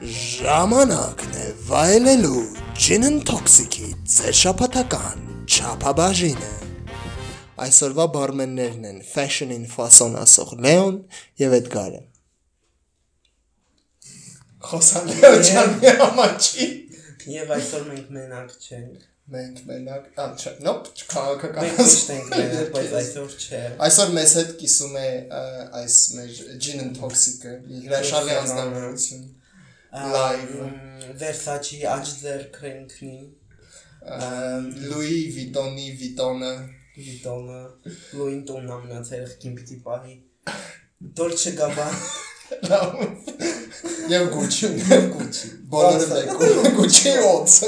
Ժամանակն է վայելելու Gin Toxic-ի ձեր շապատական չափաբաժինը։ Այսօրվա բարմեններն են Fashion-ին ֆասոն ասող Լեոն եւ Էդգարը։ Խոսան Լեոջանի համաչի։ Եվ այսօր մենք մենակ չենք։ Մենք մենակ, ամ չէ, նոպ, քաղաքական։ Մենք միշտ ենք մենակ, բայց այսօր չէ։ Այսօր մեզ հետ կիսում է այս մեր Gin Toxic-ը, հրաշալի անձնավորություն։ Live. Versace աջձեր քրենքնի Լուի Վիտոնի Վիտոնը Վիտոնը Լուին տոնն ամնացել եղքին պիտի պահի Dolce Gabbana եւ Gucci եւ Gucci բոլորը մեկ Gucci ոնց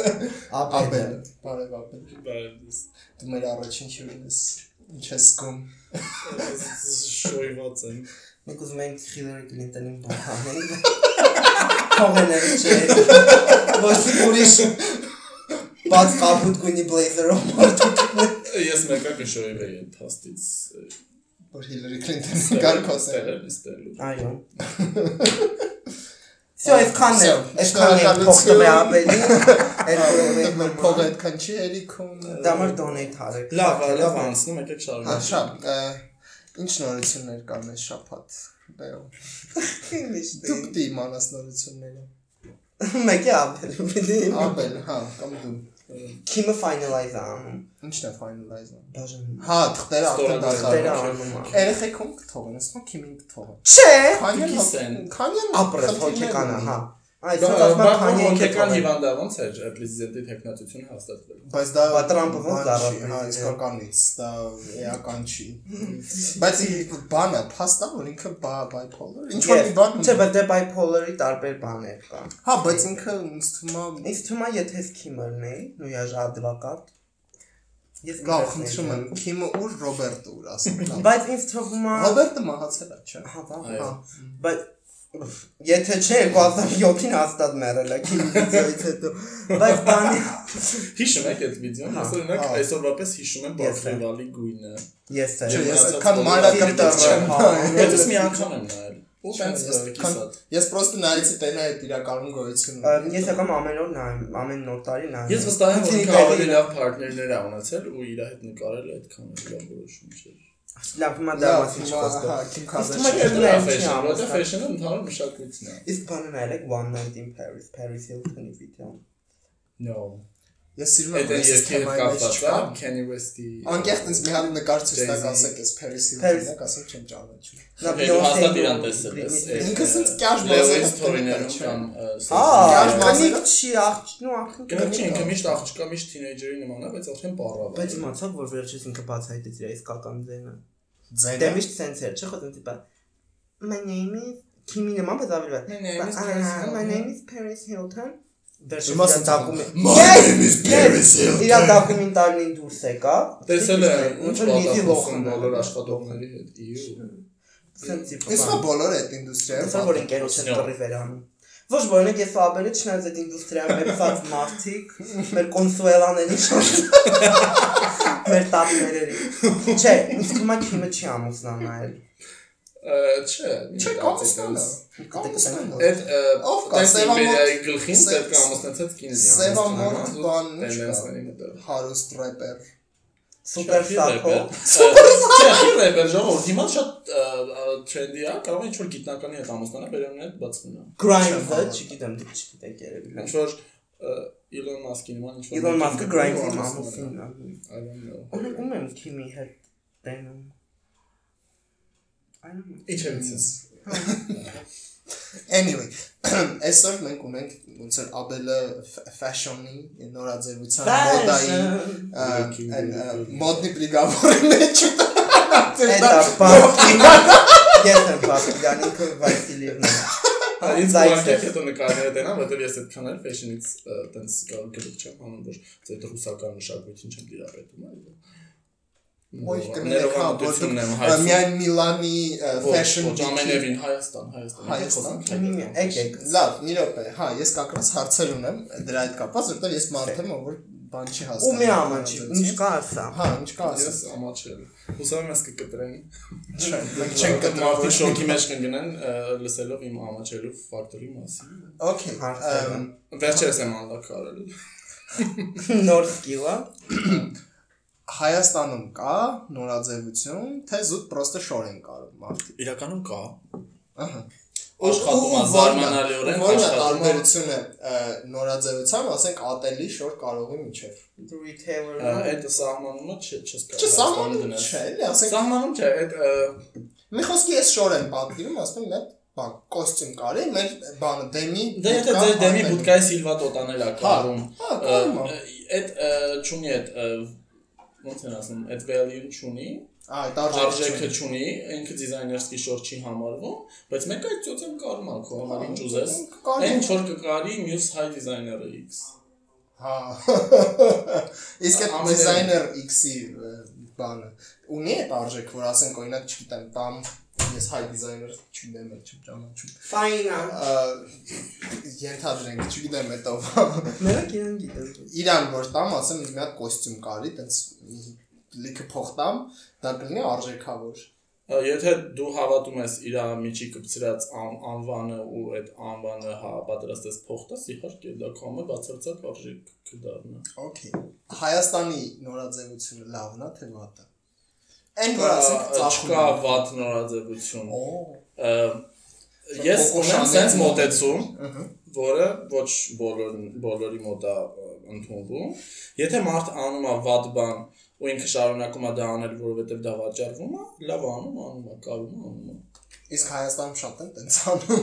Ապել բարև Աբել Բայց դու մեր առաջին հյուրն ես ինչ ես զգում շոյված եմ։ մենք ուզում ենք Hillary Clinton-ին բանանենք Թողնել չէ Ոչ ուրիշ Բաց կապուտ գույնի բլեյզերով մարդու Ես մեկը կշոյվեի այդ փաստից որ Հիլարի Քլինտոնը կարկոսել ստելել, ստելել։ Այո Всё, այսքանն է, Всё, այսքանն է փոխվել ապելի մեր Այդ փողը այդքան չի երիքում դամար դոնեյթ արեք Լավ, լավ անցնում եկեք հա շարունակենք։ շապ ինչ նորություններ կան այս շփաթ բեո դուք դի իմանաս նորությունները Մեկի ապել Աբել հա կամ դու Քիմը finalize անում ինչն է finalize-ը? Բաժան հա թղթերը արդեն Տերը դարձավ անում ա երեխեք ում կթողեն ասում քիմին կթողեն Չէ Քանյան քանյան ապրես հոգեկանը հա Այս Բայց ասում բայց քանի հոգեկան հիվանդա ոնց էր պրեզիդենտի տեխնատությունը հաստատվել։ բայց դա Բա Տրամպը ոնց չի, հա իսկականից դա էական չի բայց բանը փաստա որ ինքը բա bipolar ինչ որ մի բան Չէ, բայց դե bipolar-ի տարբեր բաներ կան հա բայց ինքը ինձ թվում է Ինձ թվում է եթե Քիմերն է, նույն яж advocat Ես կգրկնեի խնդրում եմ քիմը ուր ռոբերտը ուր ասում Բայց ինձ թվում է ռոբերտը մահացել է չէ հա, հա, բայց եթե չէ 2007-ին հաստատ մեռել է քիմիայից հետո բայց բանի Հիշում եք այդ վիդեոն, ես օրինակ հա։ այսօրվապես հիշում եմ Ես եմ։ Բարֆիվալի գույնը։ ես եմ ես Ես այդքան ես մանրակրտիչ չեմ նայել։ Հետո մի անգամ եմ նայել։ Ու տենց ես քան կիսատ։ ես պրոստը նայեցի տենա այդ իրականում գոյություն Ամ, Ես եկամ ամեն օր նայում, ամեն նոր տարի նայում։ Ես վստահ եմ, որ ավելի լավ պարտներներ ա ունեցել ու իր հետ նկարել այդքան լավ որոշում չէր։ Լավ, հիմա դա լավ մասին հիմա չխոսքը։ հա քիմ Իսկ Քարդաշյան թվում է Դա Չէ, ֆեշն, չի որտեղ ամուսնա։ ֆեշնը ընդհանուր մշակույթն է։ Իսկ բանը նայեք One Night in Paris, Paris Hilton-ի վիդեոն։ No։ ես սիրում եմ այս մեջ կապված չկա է Kanye West-ի։ Անկեղծ ինձ մի հատ նկար ցույց տակ Jay-Z. ասեք այս Paris Hilton-ը ասեմ չեմ ճանաչում Նա Դու հաստատ Beyoncé-ն իրան տեսել ես։ Ինքը սենց կյաշ թորիներում չէ։ կամ Կյաշ մազերը։ չի աղջնու աղջնու։ չի ինքը միշտ աղջկա միշտ թինեյջերի նման է, բայց արդեն բառավ։ Բայց իմացավ, որ վերջից ինքը բացահայտեց իր իսկական ձայնը։ Դե Ձայնը միշտ սենց էր, չի խոսում տիպա։ My name is Kimi նման բայց ավելի վատ։ My name is Paris Hilton։ name is Paris Hilton։ Վերջից Իմաց իր դակումենտ։ My name is Paris Hilton։ Իր դակումենտարին դուրս եկա։ Տեսել եմ ոնց ինչ որ պատասխան Լոխան բոլոր աշխատողների հետ։ Իու։ Սենց Իսկ տիպա։ բոլորը այդ ինդուստրիայում Այսօր որ ընկերոջ Սնո։ կռի վերանում։ Ոչ բոլորը ես աբերը չնայած այդ ինդուստրիայում մեծած մարդիկ, մեր կոնսուելաների շարժ։ Մեր տատներերի։ Չէ, ինձ է քիմը չի ամուսնանալ։ Չէ, չէ կամստանա կամստանա Այդ Ով կա, իմպերիայի գլխին պետք է ամուսնացած կինը։ Սևամորթ բան ինչ կա։ տենդենսների մտը։ հարուստ рэպեր Սուպեր սակո։ Չէ, ռեպեր ժողովուրդ հիմա շատ տրենդի է, կարող է ինչ որ գիտնականի հետ ամուսնանա, բերումն հետ բացվում է։ Grimes-ը, չգիտեմ, դուք չգիտեք երևի։ Ինչ որ Elon Musk-ի նման ինչ որ Իլոն Մասկը Grimes-ի ամուսնանա։ ամուսինն է։ I don't know։ Օրինակ ում եմ քիմի հետ տենում։ Այն Իչևիցս։ Anyway, այսօր մենք ունենք ոնց որ Աբելը ֆաշոնի նորաձևության մոդայի այն, մոդնի բրիգավորի մեջ Էտա բակին։ Ես եմ բակին, ինքը Վասիլիևնա։ Ինձ Զայց բանկետ է։ հետո նկարները տենա, որտեղ ես այդքան էլ fashion-ից տենց գլուխ չեմ անում, որ այդ ռուսական մշակույթին չեմ դիրապետում, այլ Ոյ կներեք որ ներողամտությունն եմ դուք հայցում։ միայն Միլանի fashion Ոչ ամենևին Հայաստան, Հայաստան։ Հայաստան, եկեք։ Լավ, մի րոպե։ Հա, ես կակրած հարցեր ունեմ դրա հետ կապված, որովհետև ես մարդ եմ, որ բան չի Ու հասկանում։ մի ամանչի, ինչ կա ասա։ Հա, ինչ կա ասա։ Ես ամաչել։ Հուսամ եմ ես կկտրեն։ Չէ, մենք չենք կտրել։ Մարդիկ շոկի մեջ կընկնեն ը, լսելով իմ ամաչելու ֆակտորի մասին։ Okay, Հարցերը։ ըմ, Վերջերս եմ անդակարել։ Նոր սկիլա։ Հայաստանում կա նորաձևություն, թե զուտ պրոստը շոր են կարում մարդիկ։ Իրականում կա։ Ահա։ Աշխատում է զարմանալիորեն աշխատում է։ տարբերությունը ը, նորաձևության, ասենք ատելի շոր կարողի միջև։ Retailer-ը։ Այդ սահմանումը չես կարող։ Չէ, սահմանում չէ, էլի, ասենք Սահմանում չէ, այդ մի խոսքի ես շոր եմ պատկերում, ասում եմ, բան կոստյում կարի, մեր բանը դեմի Դե եթե ձեր դեմի բուտկայի սիլվա տոտանել կարում։ հա, կարում է։ Այդ չունի այդ ոնց են ասում, այդ value չունի, Այ արժեքը չունի, ինքը դիզայներսկի շոր չի համարվում, բայց մեկը այդ ծոցեմ կարում է քո համար ինչ ուզես։ Այն որ կկարի մյուս հայ դիզայները X։ Հա։ Իսկ այդ դիզայներ X-ի բանը ունի այդ արժեք, որ ասենք օրինակ, չգիտեմ, տամ ես հայ դիզայներ չունեմ, էլ չեմ ճանաչում։ Ֆայնա։ Ենթադրենք, չգիտեմ, այդ ով Մերակ իրեն գիտեն։ իրան որ տամ, ասեմ մի հատ կոստյում կարի, տենց լիքը փող տամ, դա կլինի արժեքավոր։ Եթե դու հավատում ես իր միջի կպցրած ան, անվանը ու այդ անվանը հա պատրաստես փող տաս, իհարկե դա է բացարձակ արժեք կդառնա։ Okay։ Հայաստանի նորաձևությունը լավն է թե վատը։ Այն որ ասենք ծախում չկա վատ նորաձևություն։ Ես ունեմ sense մոտ- մոտեցում, որը ոչ բոլոր բոլորի մոտ է ընդունվում։ Եթե մարդ անում է վատ բան ու ինքը շարունակում է դա անել, որովհետև դա վաճառվում է, լավ անում, անում է, կարում է, անում է։ Իսկ Հայաստանում շատ են տենց անում։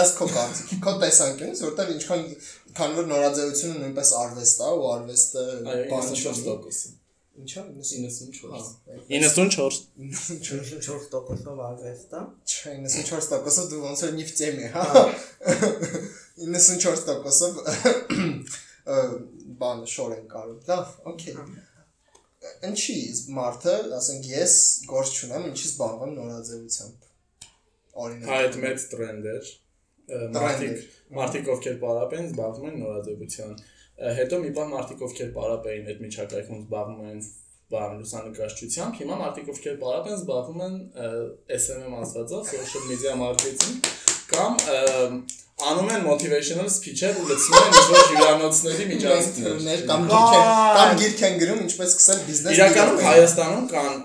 Ըստ քո կարծիքի, քո տեսանկյունից, որտեղ ինչքան քան որ նորաձևությունը նույնպես արվեստ է ու արվեստը Այո, բան 94%-ը։ Ինչա 94։ 94 94 94%-ով արվեստա։ Չէ, 94%-ը դու ոնց որ նիֆտեմ է, հա։ 94%-ով ը, բան շոր են կարում։ Լավ, okay։ Ինչի մարդը, ասենք ես գործ չունեմ, ինչի զբաղվում նորաձևությամբ։ Հա, Օրինակ։ այդ մեծ տրենդ էր։ Ա, Մարդիկ մարդիկ ովքեր պարապ են զբաղվում են նորաձևության։ Ա, Հետո մի բան մարդիկ ովքեր պարապ էին այդ միջակայքում զբաղվում են բան լուսանկարչությամբ, հիմա մարդիկ ովքեր պարապ են զբաղվում են SMM ասվածով, social media marketing կամ անում են motivational speech-եր ու լցնում են ինչ-որ հյուրանոցների Մենթորներ կամ գիրք են կամ գիրք են գրում ինչպես սկսել բիզնես Իրականում Հայաստանում կան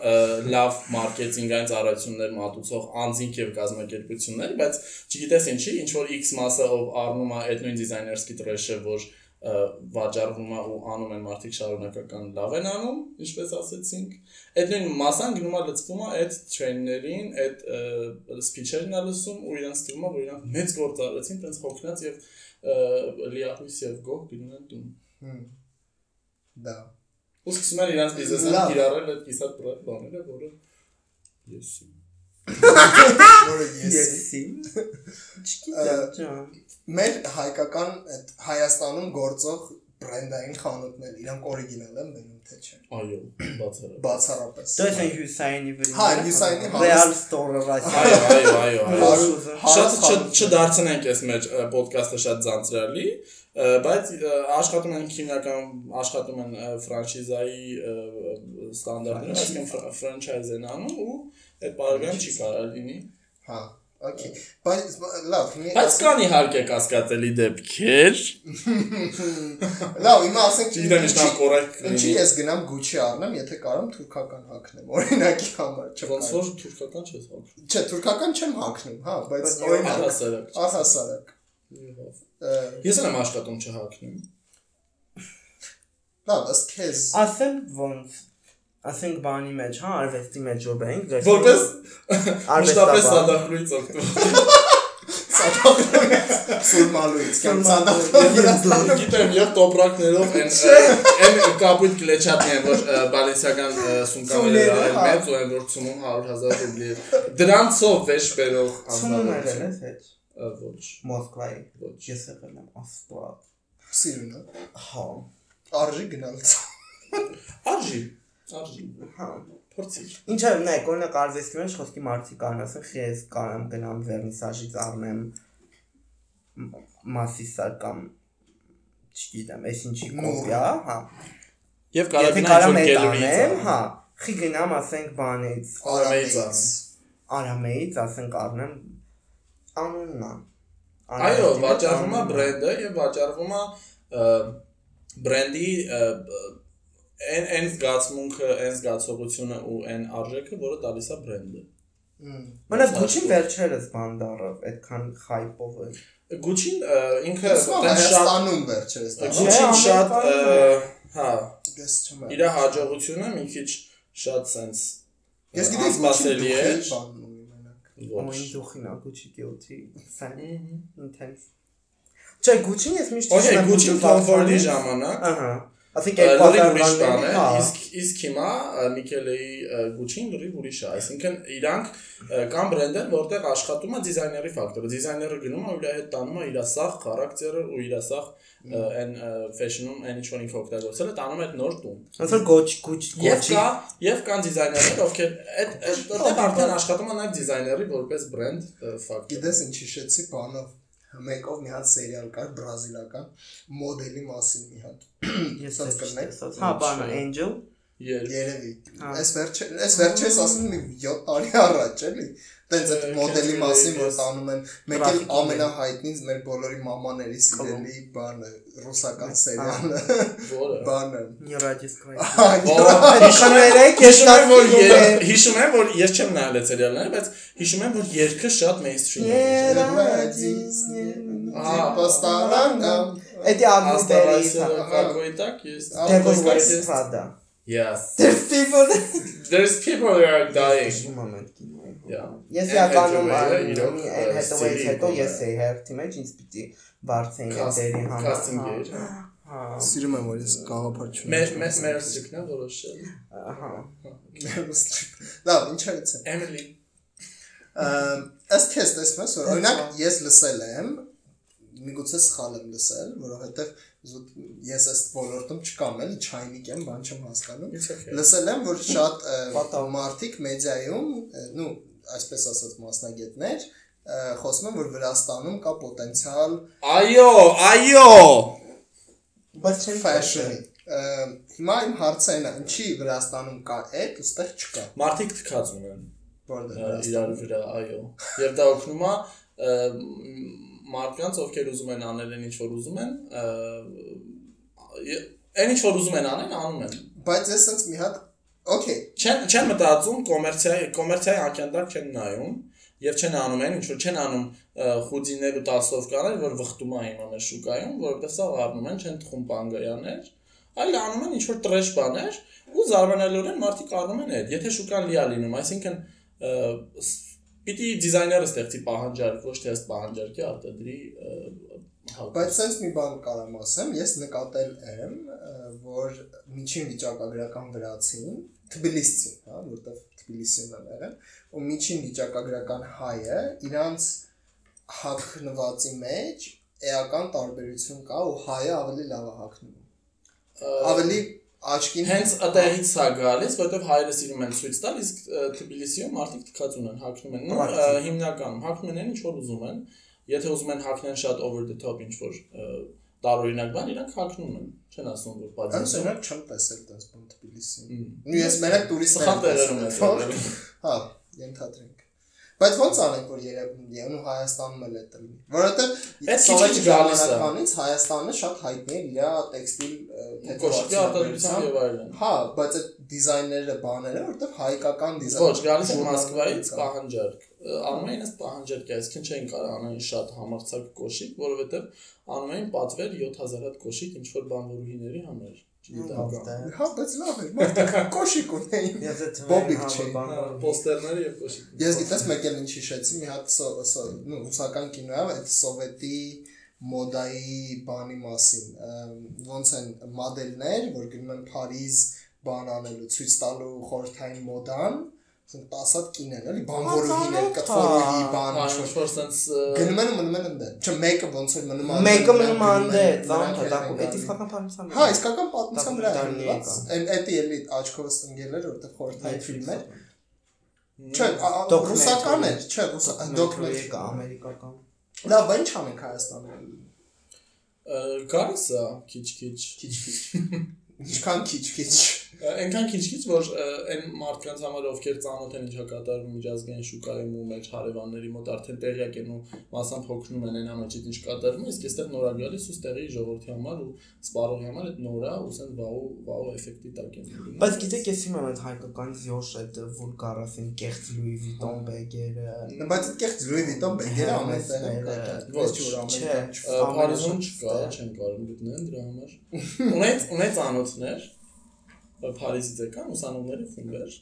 լավ մարքեթինգային ծառայություններ մատուցող անձինք եւ կազմակերպություններ, բայց չգիտես ինչի, ինչ որ X մասը ով առնում է այդ նույն դիզայներսկի տրեշը, որ վաճառվում է ու անում են մարդիկ շարունակական լավ են անում, ինչպես ասեցինք, այդ նույն մասան գնում է լծվում է այդ տրեյներին, այդ սփիչերն է լսում ու իրենց թվում է, որ իրանք մեծ գործ արեցին, տենց հոգնած եւ լիահույս եւ գոհ գնում են տուն։ Դա։ Ու սկսում են իրանց բիզնեսը կիրառել այդ կիսատ բաները, որը ես Որը ես Եսի։ Չգիտեմ, ջան։ մեր հայկական այդ Հայաստանում գործող բրենդային խանութներ, իրանք օրիգինալ են բերում թե չէ։ այո, բացառապես։ Բացառապես։ Դες են Հյուսայինի վրա։ Հա, Հյուսայինի Real Store-ը Այո, այո, այո, այո։ Շատ չդարձնենք այս մեր ը, ոդկասթը շատ ձանձրալի, բայց աշխատում են հիմնական աշխատում են ֆրանշիզայի ստանդարտներով, այսինքն ֆր- ֆրանչայզ են անում ու այդ բargan չի կարող լինի։ Հա, okay։ Բայց լավ, Բայց կան իհարկե կասկածելի դեպքեր։ լավ, հիմա ասենք ինչքան կոռեկտ Ինչի լինի։ ես գնամ Gucci առնեմ, եթե կարամ թուրքական հագնեմ, օրինակի համար, Ոնց չկա։ որ թուրքական չես հոգնում։ Չէ, թուրքական չեմ հագնում, հա, բայց օրինակ առհասարակ։ ը, Ես էլ եմ աշխատում չհակնում։ Լավ, ըստ քեզ Ասեմ ոնց ասենք բանի մեջ, հա, արվեստի մեջ որ դες Որպես արվեստաբան։ մշտապես սադախլույց օգտվում։ սուրմալուից կամ Սուրմալուից, ցանտա։ Գիտեմ, եւ տոպրակներով այն այն կապույտ կլեչատն են, որ բալենսիական սումկաները այլ հա։ մեծ ու այն որ ցնում 100.000 ռուբլի։ Դրանցով վեշ բերող Ցունում անձնավորություն։ ես հետ Ը, Ոչ, Մոսկվայի։ ոչ։ Ես եղել եմ աստված։ Սիրունը։ Հա։ Արժի գնալ։ Արժի, արժի։ Հա։ Փորձիր։ Ինչա՞ նայ, օրինակ արվեստի մեջ խոսքի մարդիկ կան, ասեն, «Խի ես կարամ գնամ վերնիսաժից առնեմ մ- մասիսար կամ չգիտեմ, այս ինչի կոպիա, հա։ Եվ կարող այդ գելուրից անեմ, հա, խի գնամ ասենք բանից, Արամեից արամեից, ասենք առնեմ անունն է։ Այո, վաճառվում է բրենդը եւ վաճառվում է բրենդի այն այն զգացմունքը, այն զգացողությունը ու այն արժեքը, որը տալիս է բրենդը։ Մենակ Gucci-ն վերջերս բան դարավ, այդքան hype-ով է։ Gucci-ն ինքը Հայաստանում վերջերս դա։ Gucci-ն շատ հա, Ես չեմ։ իր հաջողությունը մի քիչ շատ sense Ես գիտեմ անսպասելի է։ բանն ունի մենակ։ ինձ դուխին Gucci guilty fan Մհմ։ intense։ Չէ, Gucci-ն ես միշտ Okay, եմ Gucci-ն Gucci վախվանից։ ժամանակ Ահա։ Ասենք է, 2000-ականների, հա։ իսկ իսկ հիմա ը, Gucci-ն լրիվ ուրիշ է, այսինքն իրանք ը, կան բրենդեր, որտեղ աշխատում է դիզայների ֆակտորը։ Դիզայները գնում է ու իր հետ տանում է իր սախ խարակտերը ու իր սախ այն fashion-ում այն ինչ որ ինքը օգտագործել է, տանում է այդ նոր տուն։ Ոնց որ Gucci Gucci Եվ Gucci կա եւ կան դիզայներներ, ովքեր այդ այդտեղ արդեն աշխատում են այդ դիզայների որպես բրենդ ֆակտոր։ Գիտես ինչ հիշեցի բանով մեկով մի հատ սերիալ կար բրազիլական մոդելի մասին մի հատ ես տեսած։ Հա, բանը Angel։ Երևի։ Այս վերջը, այս վերջես ասում մի 7 տարի առաջ էլի։ Տենց այդ մոդելի մասին որ տանում են, մեկ էլ ամենահայտնին մեր բոլորի մամաների սիրելի բանը, ռուսական սերիալը։ Որը։ Բանը։ Նյուրադիսկվայ։ Հիշում եք, հիշում եմ որ հիշում եմ որ ես չեմ նայել այդ սերիալները, բայց հիշում եմ որ երգը շատ մեյնսթրիմ է։ Նյուրադիսնի։ Ահա, պաստարան։ Էդի ամստերից։ Ահա, գոյտակ ես։ Դեպոստարից։ Հա, դա։ Yes. There's people. There's people that are dying. Moment կինո։ Yeah. Ես իրականում իրոք, այն հետո բան է։ ես էի հերթի մեջ ինձ պիտի բարձեին դերի համար։ casting հա, Հա։ Սիրում եմ որ ես գաղափար չունեմ Մեր մեր մեր սիկնա որոշել։ Ահա։ Լավ ինչ արեցեմ Emily ըստ քեզ տեսնում ես որ օրինակ ես լսել եմ միգուցե սխալ եմ լսել որովհետև ես այս ոլորտում չկամ էլի չայնիկ եմ բան չեմ հասկանում լսել եմ որ շատ մարդիկ մեդիայում նու այսպես ասած մասնագետներ խոսում են որ Վրաստանում կա պոտենցիալ Այո, այո։ Բայց չեմ Ը, հիմա իմ հարցը այն է ինչի Վրաստանում կա այդ ու ստեղ չկա Մարդիկ թքած ունեն որտեղ իրար վրա, այո։ Եվ դա օգնում է մարդկանց, ովքեր ուզում են անել ինչ որ ուզում են, այն ինչ որ ուզում են անեն, անում են։ բայց ես sense մի հատ okay Չեն չեն մտածում կոմերցիայի կոմերցիայի անկյանդակ չեն նայում եւ չեն անում այն ինչ որ չեն անում ը, խուզիներ ու տասովկաներ, որ վխտում է հիմա մեր շուկայում, որովհետեւ սա առնում են, չեն թխում բանգայաներ, այլ անում են ինչ որ տրեշ բաներ ու զարմանալիորեն մարդիկ առնում են այդ։ Եթե շուկան լիա լինում, այսինքն պիտի դիզայները ստեղծի պահանջարկ, ոչ թե ըստ պահանջարկի արտադրի Բայց sense մի բան կարամ ասեմ, ես նկատել եմ, որ միջին վիճակագրական վրացին, Թբիլիսցին, հա, որտեղ Թբիլիսիում եմ եղել, ու միջին վիճակագրական հայը իրանց հակնվածի մեջ էական տարբերություն կա ու հայը ավելի լավ է հակնում։ Ավելի աչքին Հենց այդտեղից է գալիս, որովհետև հայերը սիրում են ցույց տալ, իսկ Թբիլիսիում մարդիկ թքած ունեն, հակնում են։ Նո, հիմնականում հակնում են ինչ որ ուզում են։ Եթե ուզում են հակնեն շատ over the top ինչ որ տարօրինակ բան, իրանք հակնում են։ Չեն ասում որ Այս բացի։ օրինակ չեմ տեսել տես բան Թբիլիսիում։ Մմ։ Նու ես մենակ տուրիստներ Սխալ տեղերում եմ եղել։ Հա, ենթադրենք։ Բայց ոնց անենք որ երևում ու Հայաստանում էլ է լինի։ Որովհետև է։ ժամանակվանից Հայաստանը շատ հայտնի է իր տեքստիլ Կոշիկի արտադրությամբ եւ այլն։ Հա, բայց այդ դիզայներները, բաները, որովհետև հայկական դիզայն։ Ոչ, գալիս է Մոսկվայից պահանջարկ։ Անում էին ըստ պահանջարկի, այսինքն չէին կարող անեն շատ համարցակ կոշիկ, որովհետև անում էին պատվեր 7000 հատ կոշիկ ինչ որ բանվորուհիների համար։ Հա, բայց լավ է, մարդիկ կոշիկ ունեին։ Ես այդ Բոբիկ հա, չէ։ բան- Պոստերները եւ կոշիկ։ Ես գիտես մեկ էլ ինչ հիշեցի, մի հատ սո, սո, նու ռուսական կինոյա, այդ սովետի մոդայի բանի մասին։ Ոնց են մոդելներ, որ գնում են Փարիզ բան անելու, ցույց տալու խորթային մոդան, ասենք 10 հատ կիներ, էլի, բանվորուհիներ, կտվորուհի բան, ինչ-որ որ sense գնում են ու մնում են ընդե։ Չէ, մեկը ոնց որ մնում է Մեկը մնում է նրանք անդե, նրանք ծանոթ է, էլ են դա գալի։ էդի ֆական բանության։ Հա, իսկական պատմության վրա է Այն էդի էլի աչքովս ընկել էր, որտեղ խորթային ֆիլմ էր։ Չէ, ռուսական էր, չէ, ռուսական դոկումենտարի դոկումենտարի։ ամերիկական։ Լավ, ինչ անենք Հայաստանում։ Գարս է քիչ-քիչ։ Քիչ-քիչ։ Ինչքան քիչ-քիչ։ Այնքան քիչ-քիչ որ այն մարդկանց համար ովքեր ծանոթ են ինչա կատարվում միջազգային շուկայում ու մեր հարևանների մոտ արդեն տեղյակ են ու մասամբ հոգնում են այն ամենից ինչ կատարվում, իսկ այստեղ նորա գալիս ու ստեղի ժողովրդի համար ու սպառողի համար այդ նորա ու սեն վաու վաու էֆեկտի տակ են Բայց գիտեք, ես իմ այդ հայկական զյոշ այդ վուլգար ասեն կեղծ Louis Vuitton բեգերը։ Բայց այդ կեղծ Louis Vuitton բեգերը ամեն տեղ Ոչ, չէ, կա։ Փարիզում չկա, չեն կարող գտնել դրա համար։ Ունեց ունեց անոթներ Փարիզից եկան ուսանողների խումբեր։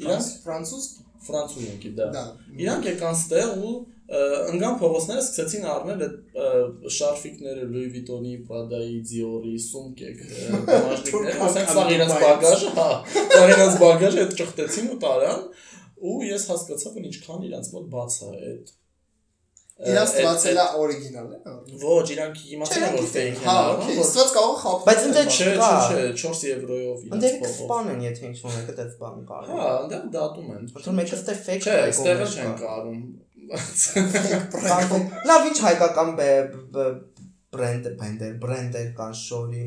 Իրանք Ֆրանսուզ ֆրանսուզ են գիտա։ դա։ Իրանք եկան ստեղ ու ընկան փողոցները սկսեցին առնել այդ շարֆիկները Louis Vuitton-ի, Prada-ի, Dior-ի, սումկեք, բաժնիկները, ասենք սա իրենց բագաժը, հա, սա իրենց բագաժը այդ ճխտեցին ու տարան ու ես հասկացա որ ինչքան իրենց մոտ բաց է այդ Իրանց այդ- ստացել է Ոչ, իրանք իմացան որ fake են Հա, առնում, օքեյ, ստված կարող խապ։ Բայց ընդ չէ, չէ, 4 եվրոյով իրենց փողով։ կսպան են, եթե ինչ ունեք այդ բան կար։ Հա, այնտեղ դատում են։ Որտեղ մեկը ստե fake Չէ, price-ով այստեղը չեն կա։ կարում։ Կամ լավ ինչ հայկական բրենդ բենդեր, բրենդեր կան շորի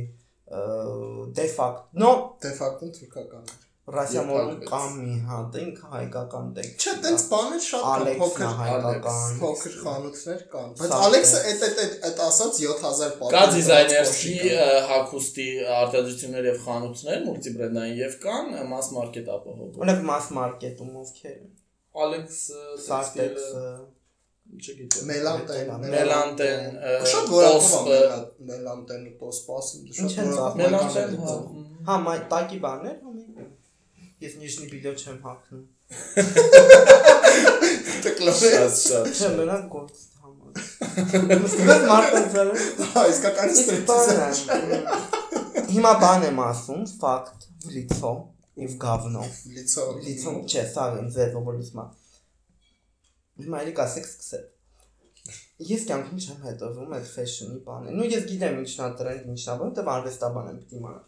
դե ֆակտ նո Դե ֆակտում թուրքական է։ ռասիամոն Եվ կամ մի հատ ինքը հայկական տեկ Չէ, տենց բաներ շատ կան, փոքր է հայկական փոքր խանութներ կան։ Բայց Ալեքսը այդ այդ այդ այդ ասած 7000 պատի։ Կա դիզայներսի հագուստի արտադրություններ եւ խանութներ, մուլտիբրենդային եւ կան mass market ապահով։ ունեք mass market-ում ովքեր Sartex Textile, չգիտեմ։ Մելանտեն, Մելանտեն, Շատ որակով Tosp, է Մելանտեն ու Տոսպասը։ Ինչ են ծախում, Մելանտեն, հա։ հա մայ տակի բաներ հա ես նիշնի բիլո չեմ հագնում Տկլոս։ Շատ շատ։ չէ մենակ գործ համար Բայց մարդը Հա, իսկական բանը հիմա բան եմ ասում ֆակտ լիցո իվ գավնո Լիցո։ լիցո չէ սա ինձ ովոլուսմա հիմա էլի կասեք սկսել ես կյանքում չեմ հետևում այդ ֆեշնի բանը նու ես գիտեմ ինչն է տրենդ ինչն է որտեվ արվեստաբան եմ պիտի իմանալ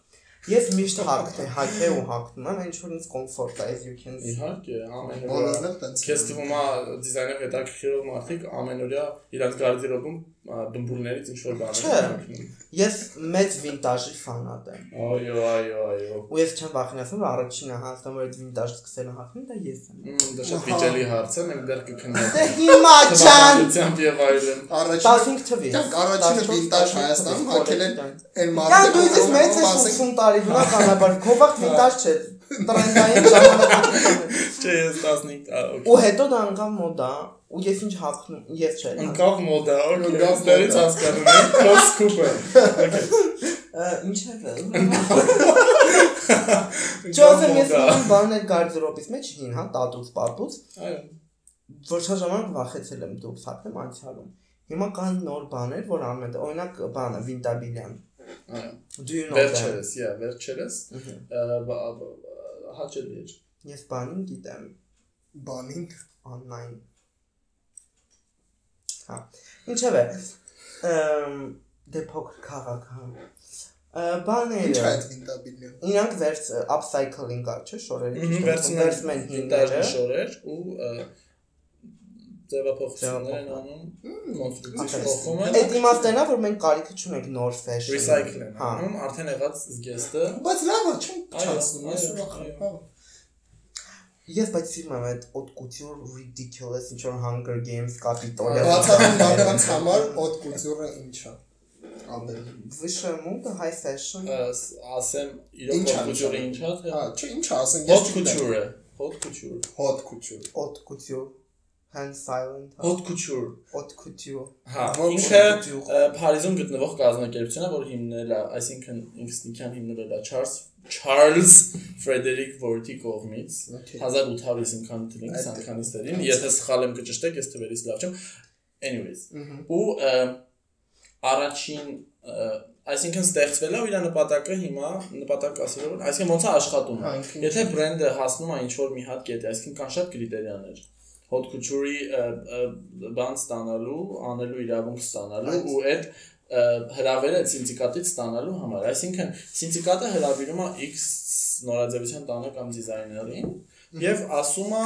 ես միշտ հագնեմ հագե ու հագնում եմ ինչ որ ինձ կոմֆորտ է as you can see Իհարկե, ամեն Բոլորն էլ տենց։ Քեզ թվում է դիզայներ հետաքրքրող մարդիկ ամենօրյա իրանց գարդերոբում դմբուլներից ինչ որ Չէ։ հագնում։ ես մեծ վինտաժի ֆանատ եմ Այո, այո, այո։ ու ես չեմ վախենացնում որ առաջինը հասնում որ այդ վինտաժ սկսել հագնել դա ես եմ Դա շատ վիճելի հարց է, մենք դեռ Դե կքննենք։ հիմա ջան Թվականությամբ եւ այլն։ Առաջին 15 թվի Դրանք առաջինը վինտաժ Հայաստանում հագել են այն Կան դու մարդը, ես մեծ ես 80 տարի բնականաբար քովախ վինտաժ չէ տրենդային ժամանակաշրջան Չէ, ես 15 տարի։ ու հետո դա անգամ մոդա ու ես ինչ հագնում ես չէ Ընկավ մոդա, մոդա։ հասկանում եմ, cross coupe։ ինչև է Ճոզեմ ես ունեմ բաներ գարդերոբից մեջ հին հա տատուց պատուց Այո։ որ շատ ժամանակ վախեցել եմ դուրս հագնեմ անցյալում հիմա կան նոր բաներ որ անում են օրինակ բանը վինտաբիլյան Այո։ do you know that? Վերջերս, yeah, վերջերս հաճելի էր։ ես բանին գիտեմ բանին online Հա ինչև է ըմ դե փոքր քաղաք հա Ը, ինչ է բաները այդ վինտաբիլիոն։ իրանք վերց upcycling կա չէ շորերը վերցնում են վինտաժի շորեր ու ձևափոխություններ են անում, կոնստրուկցիա Ահա, փոխում են, այդ իմաստն է որ մենք կարիքը չունենք նոր fashion recycle են հա անում, արդեն եղած զգեստը Բայց լավ է, չեմ Այո, չացնում, ես այո, ուրախ հա։ Ես բայց սիրում եմ այդ օտկուցյուր ridiculous ինչ որ Hunger Games կապիտոլիա։ Բացառիկ մարդկանց համար օտկուցյուրը ինչ է։ Ամեն վիշը մոդը high fashion։ Ասեմ իրոք օտկուցյուրը ինչ է, թե։ Հա, չէ, ինչ ասեմ, ես օտկուցյուրը, օտկուցյուր, օտկուցյուր, օտկուցյուր hand silent haute couture haute couture հա ինքը Փարիզում գտնվող կազմակերպությունն է որ հիմնել է այսինքն ինքնիսնիկյան հիմնել է Չարլզ Charles Frederick Worthy կողմից Okay։ 1850 քանի թվին, Այդ- 20 քանի թվին, եթե սխալ եմ կճշտեք, ես թվերից լավ չեմ։ Anyways, ու առաջին այսինքն ստեղծվել է իր նպատակը հիմա նպատակ ասելով որ այսինքն ոնց է աշխատում եթե բրենդը հասնում է ինչ որ մի հատ կետ այսինքն կան շատ կրիտերիաներ hot couture-ի բան ստանալու, անելու իրավունք ստանալու ու այդ ը, հրավերը սինդիկատից ստանալու համար այսինքն սինդիկատը հրավիրում է X նորաձևության տանը կամ դիզայներին եւ ասում է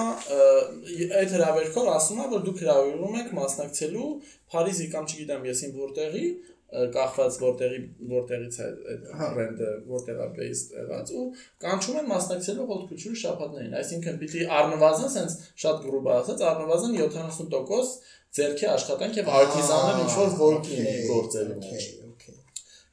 այդ հրավերքով ասում է որ դուք հրավիրում եք մասնակցելու Փարիզի կամ չգիտեմ ես ին որտեղի կախված որտեղի որտեղից է այդ բրենդը որտեղա based եղած ու կանչում են մասնակցելու hot culture շաբաթներին այսինքն պիտի առնվազն sense շատ գրուբ ասած առնվազն 70% ձերքի աշխատանք եւ արտիզաններ ինչ որ լինեն գործերի մեջ.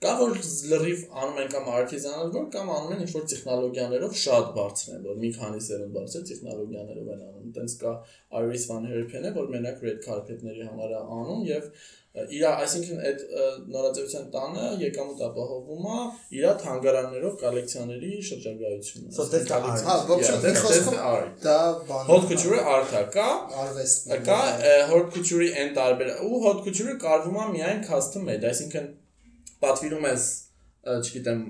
Կա որ լրիվ անում են կամ artisanal work կամ անում են ինչ-որ տեխնոլոգիաներով շատ բարձր են, որ մի քանի սերունդ բարձր տեխնոլոգիաներով են անում։ Տենց կա Iris Van Herpen-ը, որ մենակ red carpet-ների համար է անում եւ իր, այսինքն այդ նորաձևության տանը եկամուտ ապահովում է իր թանգարաններով կոլեկցիաների շրջագայությունը։ So that's art. Հա, խոսքով the art։ դա բան։ Hot couture-ը art-ը կա, արվեստն է, Կա hot couture-ի այն տարբեր ու hot couture-ը կարվում է միայն custom made, այսինքն պատվիրում ես, չգիտեմ,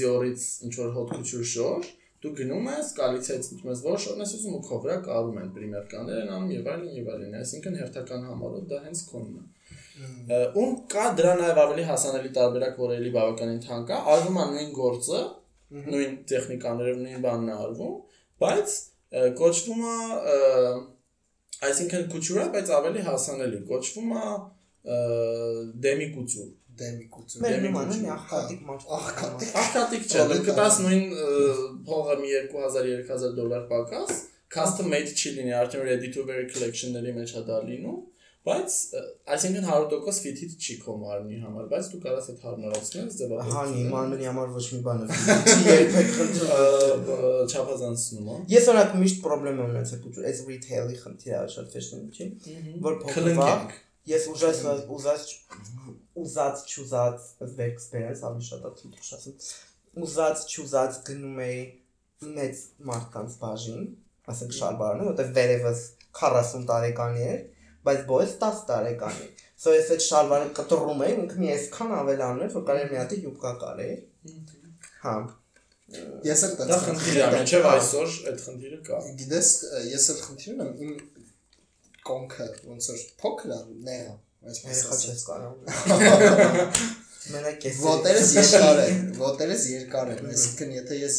Dior-ից ինչ որ hot couture շոր, դու գնում ես, կալիցիայից ընդունում ես որ շորն ես ուզում ու քո վրա կարում են պրիմերկաներ են անում եւ այլն եւ այլն, այսինքն հերթական համարով դա հենց քոնն է։ Ում կա դրա նաև ավելի հասանելի տարբերակ, որ էլի բավականին թանկ է, արվում է նույն գործը, նույն տեխնիկաներով նույն բանն է արվում, բայց կոչվում է այսինքն couture, բայց ավելի հասանելի, կոչվում է դեմի couture։ դեմի կուծում։ Մեր Դեմի նոմանը կուչում, ախտիկ մարդ։ Աղքատիկ։ Աղքատիկ չէ, դու կտաս նույն փողը մի 2000-3000 դոլար պակաս, custom made չի լինի, արդեն ready to wear collection-ների մեջ է դա լինում, բայց այսինքն 100% fit-ից չի քո մարմնի համար, բայց դու կարաս այդ հարմարացնել, Հանի, ձևավորել։ մանմենի համար ոչ մի բան չի երբեք խնդրում։ չափազանցնում, հա։ Ես օրինակ միշտ խնդրեմ եմ ունեցել ու այս retail-ի խնդիրը է շատ fashion-ի չի, որ փոխվա։ Ես ուժած ուզած ուզած չուզած experience ավելի շատ թույլ ասում։ Ուզած չուզած գնում էի մեծ մարդկանց բաժին, ասենք շալբարանը, որտեղ վերևս 40 տարեկանի էր, բայց բոյս 10 տարեկանի։ So ես այդ շալվարը կտրում էի, ինքը մի այսքան ավելանում էր, որ կարելի մի հատ յուբկա կարել։ Հա։ Ես էլ Դա խնդիր է, մինչև այսօր այդ խնդիրը կա։ Գիտես, ես էլ խնդիր ունեմ իմ կոնքը ոնց որ փոքր է, նեղա, այսպես Երեխա ասած։ չես կարող։ Մենակ ես Ոտերս երկար են, ոտերս երկար են, այսինքն եթե ես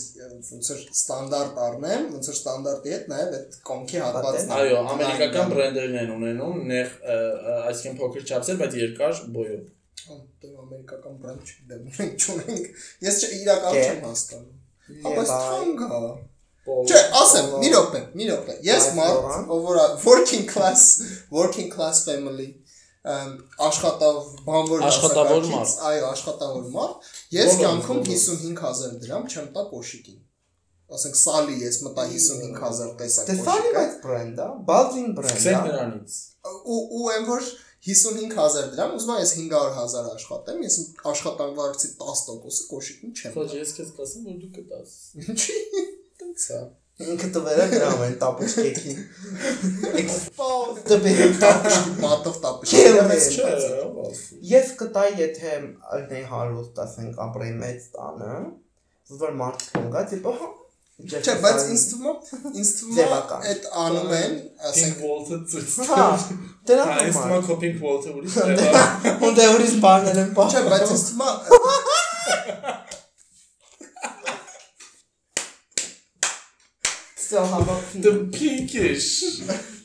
ոնց որ ստանդարտ առնեմ, ոնց որ ստանդարտի հետ նաև այդ կոնքի հատվածն Այո, ամերիկական բրենդերն են ունենում, նեղ, այսինքն փոքր չափսեր, բայց երկար բոյով։ Դե ամերիկական բրենդ չունենք։ Ես իրականում չեմ հասկանում։ Ապա թանկ է։ Չէ, ասեմ, մի րոպե, մի րոպե։ Ես մարդ, ով որ working class, working class family, աշխատավ բանվոր Աշխատավոր մարդ։ Այո, աշխատավոր մարդ։ Ես կյանքում բոլորս։ 55000 դրամ չեմ տա կոշիկին։ Ասենք սալի ես մտա 55000 տեսակ Դե սանի կոշիկը։ բայց բրենդ է, Baldwin բրենդ Սկսենք է։ նրանից։ ու ու այն որ 55000 դրամ, ուզում եմ ես 500000 աշխատեմ, ես աշխատանքվարձի 10%-ը կոշիկին չեմ Ոչ, ես քեզ կասեմ, որ դու կտաս։ Ինչի։ Տենց է։ Ինքը տվել է դրամ են տապուչկեքին։ Պավ Տվել տապշկի մատով տապշկի։ Չէ, Ես Չէ, կտայի, եթե այնay հարուստ ասենք ապրեի մեծ տանը, որ մարդ տիպը հա։ Չէ, բայց ինձ թվում է, ինձ թվում է այդ անում են, ասենք Pink Wall-ը ցույց։ Հա, դրա Հա, այս համար։ թվում է Pink Wall-ը ուրիշ է։ Ու դե ուրիշ բաներ են Չէ, բախ։ բայց ինձ թվում է Всё, հավաքվում։ The pinkish։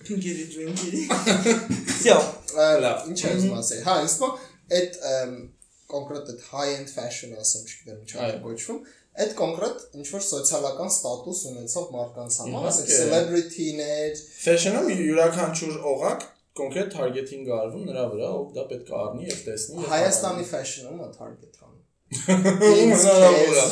Pinky drinky։ Всё։ լավ, ինչ եմ ուզում ասել։ Հա, ինձ թվում է այդ ըմ, կոնկրետ այդ high-end fashion ասեմ, չգիտեմ ինչա Այո։ է կոչվում, այդ կոնկրետ ինչ որ սոցիալական ստատուս ունեցող մարդկանց համար, ասենք Իհարկե։ celebrity-ներ, Fashion-ում յուրաքանչյուր օղակ կոնկրետ targeting արվում նրա վրա, ով դա պետք է առնի եւ տեսնի։ եւ Հայաստանի fashion-ում է target անում։ Ում հնարավոր է։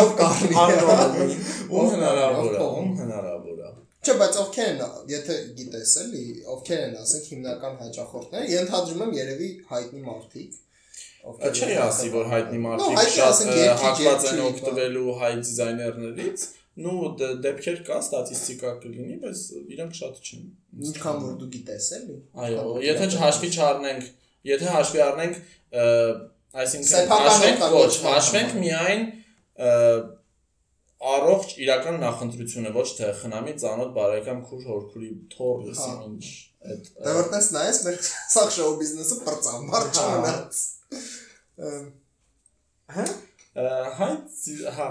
Ով կարելի է։ Ում հնարավոր է, ում հնարավոր է։ Չէ, բայց ովքեր են, եթե գիտես էլի, ովքեր են, ասենք հիմնական հաճախորդները, ենթադրում եմ երևի հայտնի մարդիկ։ Չէ, ասի որ հայտնի մարդիկ շատ հակված են օգտվելու հայ դիզայներներից, նու դ- դեպքեր կա, ստատիստիկա կլինի, բայց իրանք շատ չեն։ Ինչքան որ դու գիտես էլի։ Այո, եթե հաշվի չառնենք, եթե հաշվի առնենք, այսինքն հաշվենք ոչ, հաշվենք միայն առողջ իրական նախընտրությունը, ոչ թե խնամի ծանոթ բարեկամ քուր հորքուրի թոր լսի Հա։ ինչ այդ ը, Դե որտես նայես մեր սախ շոու բիզնեսը բրծավ, մարդ Հա։ չմնաց։ Ըմ, Հա։ Հայ ծի- հա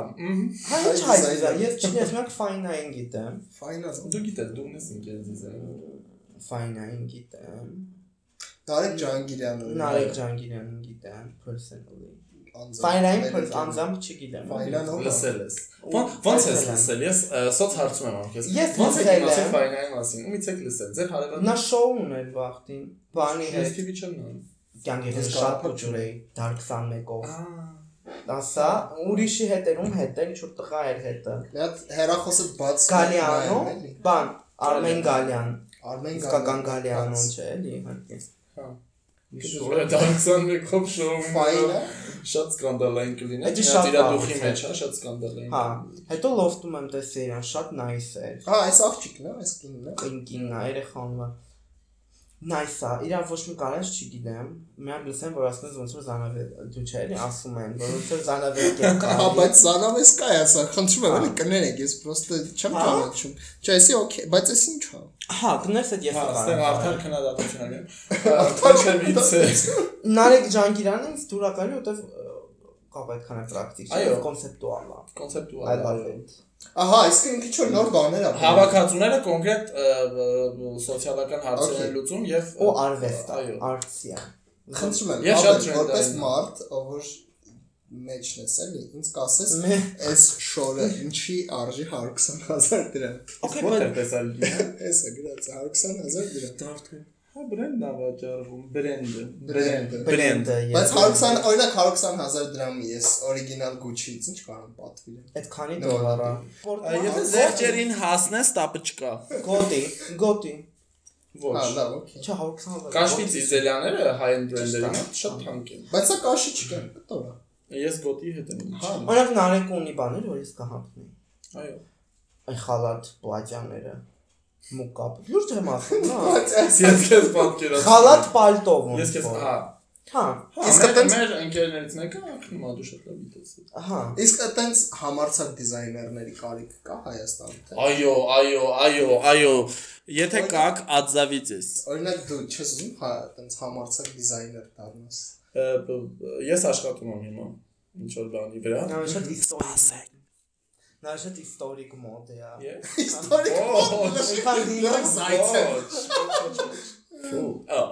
Հա հայտ է, ես չգիտեմ, մենք ֆայնային գիտեմ։ Ֆայնաս։ դու գիտես դու ունես ինքեր դիզայն Ֆայնային գիտեմ։ Նարեկ Ջանգիրյանը։ Նարեկ Ջանգիրյանին գիտեմ personally։ Ֆայնային փոս անձամբ չգիտեմ։ Ֆայնան է։ լսել ես ոնց ես լսել ես սոց հարցում եմ անկես Ես ոնց եք լսել ֆայնայի մասին ումից եք լսել ձեր հարևան Նա շոու ուներ վախտին։ Բանի ես հետ TV չեմ նայում կյանքի Ես հետ շատ փոքր էի, դար 21-ով։ ահա Դասա ուրիշի հետերում հետ էր, ինչ որ տղա էր հետը։ հատ հերախոսը բաց Գալիանո, բան, Արմեն Գալյան։ Արմեն Իսկական Գալյանոն բաց։ չէ, էլի իհարկե։ Շուրը դա 21-ով շոու Ֆայնը շատ սկանդալային կլինի Դա շատ իր վաղուց դուխի է։ մեջ հա շատ սկանդալային Հա, հետո լոֆտում եմ տեսել իրան, շատ nice էր։ Հա, այս աղջիկն է, այս կինն է։ Կինկինն է, երեխան վա։ Nice է, իրան ոչ մի կարած չգիտեմ։ Միայն լսեմ, որ ասում են ոնց որ զանավեր, դու չէ՞ ասում են, որ ոնց որ զանավեր կերկա։ Հա, բայց զանավես կա ասա, խնդրում եմ, էլի կներեք, ես պրոստը չեմ Հա։ ճանաչում։ Չէ, էսի օքեյ, բայց էս ինչ է։ Հա, գնես այդ ես Հա, եմ ստեղ կարող։ արդար քննադատություն Թանչևից է։ Նարեկ Ջանգիրյանը ինձ դուր ակալի, որտեվ կապ այդքան է պրակտիկ, կոնցեպտուալ է։ Կոնցեպտուալ։ love it։ Ահա, այսինքն մի քիչ որ նոր բաներ է։ Հավաքածուները կոնկրետ սոցիալական հարցեր լուծում եւ Ու արվեստ, այո։ արտսիա։ Խնդրում եմ, որպես մարդ, ով որ մեջն ես էլի, ինձ կասես, այս շորը ինչի արժի 120000 դրամ։ Ո՞տեղ but տեսալ գինը։ Էսը գրած 120000 դրամ։ Դարդու։ Հա բրենդն է վաճառվում, բրենդը։ Բրենդը։ բրենդը Բայց 120 օրինակ 120000 դրամի ես օրիգինալ Gucci-ից ինչ կարող եմ պատվիրել։ այդքանի դոլար է։ Եթե զեղչերին հասնես, տապը չկա։ գոտի, գոտի։ Ոչ։ Հա, լավ, օքեյ։ Չէ, 120 Կաշվի ծիզելյաները high-end brand-երի մոտ շատ թանկ են։ Բայց սա կաշի չկա, կտոր է։ Ես գոտի հետ եմ Հա։ Օրինակ Նարեկը ունի բաներ, որ ես կհապնի։ Այո։ Այն խալատ պլատյաները։ Մուկապ։ Լուրջ եմ ասում, հա։ Ես քեզ պատկերացնում։ Խալատ պալտով Ես քեզ որ։ հա։ Հա, Իսկ այտենց- մեր ընկերներից մեկը ակնում ա դու շատ լավ դիտես։ հա։ իսկ այտենց համարցակ դիզայներների կարիք կա Հայաստանում թե։ Այո, այո, այո, այո։ Եթե կաք, ածավիցես։ Օրինակ դու չես ուզում հա այտենց համարցակ դիզայներ դառնաս։ Ես աշխատում եմ հիմա ինչ որ բանի վրա։ Նա շատ իստորիկ։ Նա շատ իստորիկ մոդ է։ Ես։ Իստորիկ Ոչ։ Ինքան դիլը զայց է։ Ֆու։ Ա,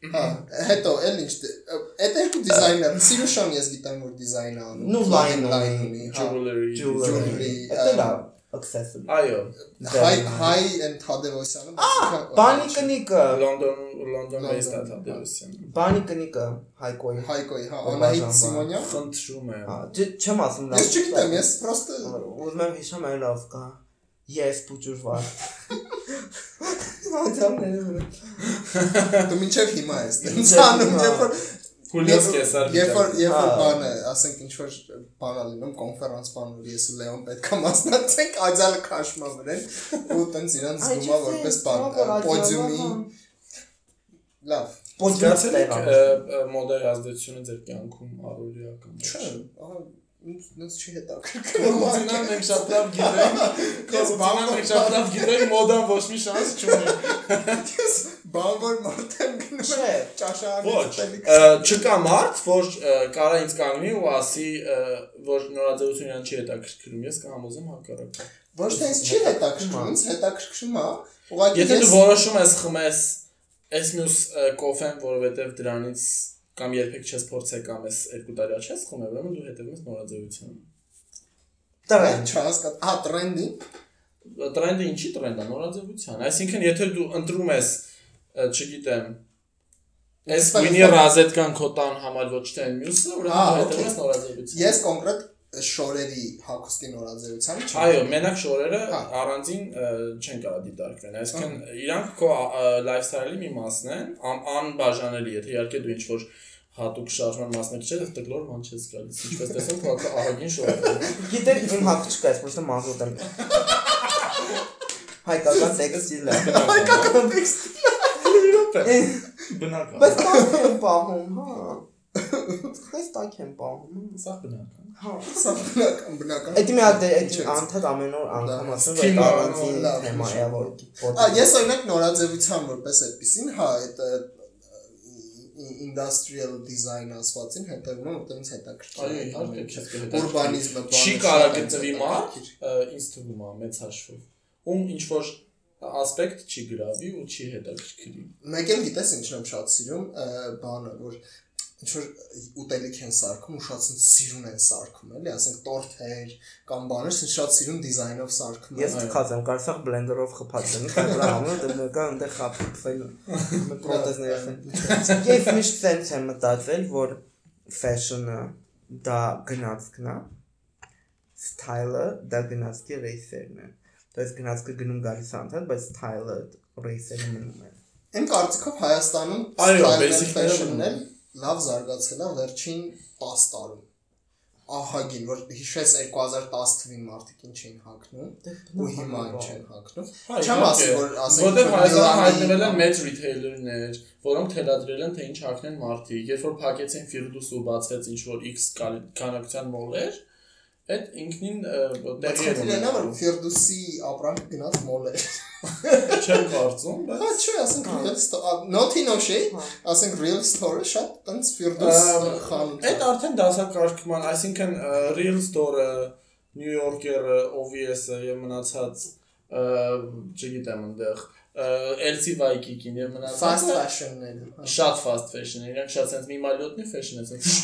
Հա, հետո էլ ինչ այդ երկու դիզայներ, Սիրուշան ես գիտեմ որ դիզայն է անում։ Նու լայն լայն ունի, ունի, հա։ jewelry։ Jewelry, Դա լավ accessible։ Այո։ Հայ հայ and Թադևոսյանը, բայց Բանի կնիկը, Լոնդոն Լոնդոն Լոնդոն, based է հա։ Թադևոսյան։ բանի կնիկը Հայկոյի։ Հայկոյի, հա, Անահիտ Սիմոնյան։ Խնդրում եմ։ Հա, չեմ ասում լավ։ Ես չգիտեմ, ես պրոստը ուզում եմ հիշեմ այլ լավ կա։ Ես փուճուրվար։ Ադամները վրա։ դու մինչև հիմա ես տենց Մինչև անում, հիմա։ երբ որ Խուլիոս Կեսար։ Երբ որ երբ որ բանը, ասենք ինչ որ բան ա լինում, կոնֆերանս բան որ ես ու Լեոն պետք է մասնակցենք, աջալը քաշմա վրան ու տենց իրանց Այ, զգումա որպես բան պոդիումի հա։ լավ։ Պոդիումստեր։ մոդայի ազդեցությունը ձեր կյանքում առօրյական։ Չէ, ահա ինձ չի հետաքրքրում։ Կոզինան մենք շատ լավ գիտենք։ Կոզինան մենք շատ լավ գիտենք, մոդան ոչ մի շանս չունի։ Ես բան որ մարդ եմ գնում Չէ։ ճաշարանի Ոչ, ը, չկա մարդ, որ կարա ինձ կանգնի ու ասի, որ նորաձևությունը իրան չի հետաքրքրում։ Ես կհամոզեմ հակառակը։ Ոչ թե ինձ չի հետաքրքրում, ինձ հետաքրքրում է։ Ուղղակի Եթե դու ես որոշում ես խմես այս մյուս կոֆեն, որովհետև դրանից կամ երբեք չես փորձել կամ այս երկու տարի չես խմել, ուրեմն դու հետևում ես նորաձևությանը։ Տրենդ։ չհասկա, հա տրենդի, Տրենդը ինչի տրենդ է նորաձևության։ Այսինքն, եթե դու ընտրում ես, չգիտեմ, Սպա- վինի ռազետկան քո տան համար ոչ թե մյուսը, ուրեմն դու օքեյ։ հետևում ես նորաձևությանը։ ես կոնկրետ շորերի հակոստի նորաձևության չեմ։ Այո, մենակ շորերը Հա։ առանձին չեն կարող դիտարկվեն։ Այսինքն իրանք քո լայֆսթայլի մի մասն են, ան- անբաժանելի, եթե իհարկե դու ինչ-որ հատուկ շարժման մասնակից ես, տկլոր ման չես գալիս։ Ինչպես տեսնում, քո ահագին շորերը։ Գիտեք, իմ հակ չկա, ես պրոստը մազոտ եմ։ Հայկական տեքստիլ է։ Հայկական տեքստ։ Բնական։ Բայց տակ եմ պահում, հա։ Բայց տակ եմ պահում։ Սա բնական։ Հա։ Սա բնական բնական։ Էդի մի հատ Ինչպես։ անդադ ամեն օր անգամ ասում որ առանձին թեմա է որ Ա ես օրինակ նորաձևության որպես այդպեսին, հա, այդ industrial design ասվածին հետևում եմ, որտեղ ինձ հետաքրքիր է կհետաքրքրի։ Ուրբանիզմը Չի շատ գտնվի հետաքրքիր։ ը, ինձ թվում է մեծ հաշվով, ում ինչ որ ասպեկտ չի գրավի ու չի հետաքրքրի։ Մեկ էլ գիտես ինչն եմ շատ սիրում, բանը, որ ինչ որ ուտելիք են սարքում, ու շատ սիրուն են սարքում, էլի, ասենք տորթեր կամ բաներ, ինձ շատ սիրուն դիզայնով սարքում Ես են։ թքած եմ, կարծախ բլենդերով խփածեմ, քայլա համը դե կա այնտեղ պրոթեզներ են։ Ես միշտ sense եմ մտածել, որ fashion-ը դա գնացքն է, style-ը դա գնացքի ռեյսերն է։ Դες գնացքը գնում գալիս անցան, բայց style-ը ռեյսերին մնում է։ Իմ կարծիքով Հայաստանում այո, basic fashion-ն էլ լավ զարգացել է վերջին 10 տարում ահագին որ հիշես 2010 թվին մարդիկ ինչ էին հագնում դե, ու հիմա ինչ են հագնում չեմ ասի որ ասենք որտեղ Հայաստանը հայտնվել են մեծ ռիթեյլերներ որոնք թելադրել են թե ինչ հագնեն մարդիկ երբ որ փակեցին Firdus ու բացվեց ինչ որ X քանակության մոլեր այդ ինքնին տեղի է, որ ունենում։ Firdus-ի ապրանքը գնաց մոլ է։ Չեմ կարծում, Հա, բայց չէ, ասենք real not in Oshie, ասենք real store-ը շատ տենց Ամ, խանութ։ Այդ արդեն դասակարգման, այսինքն Real Store-ը, New Yorker-ը, OVS-ը եւ մնացած ը, չգիտեմ այնտեղ LC Waikiki-ին եւ fast մնացածը fashion-ներ։ հա։ շատ fast fashion է, իրանք շատ sense միմալյոտնի fashion է, sense։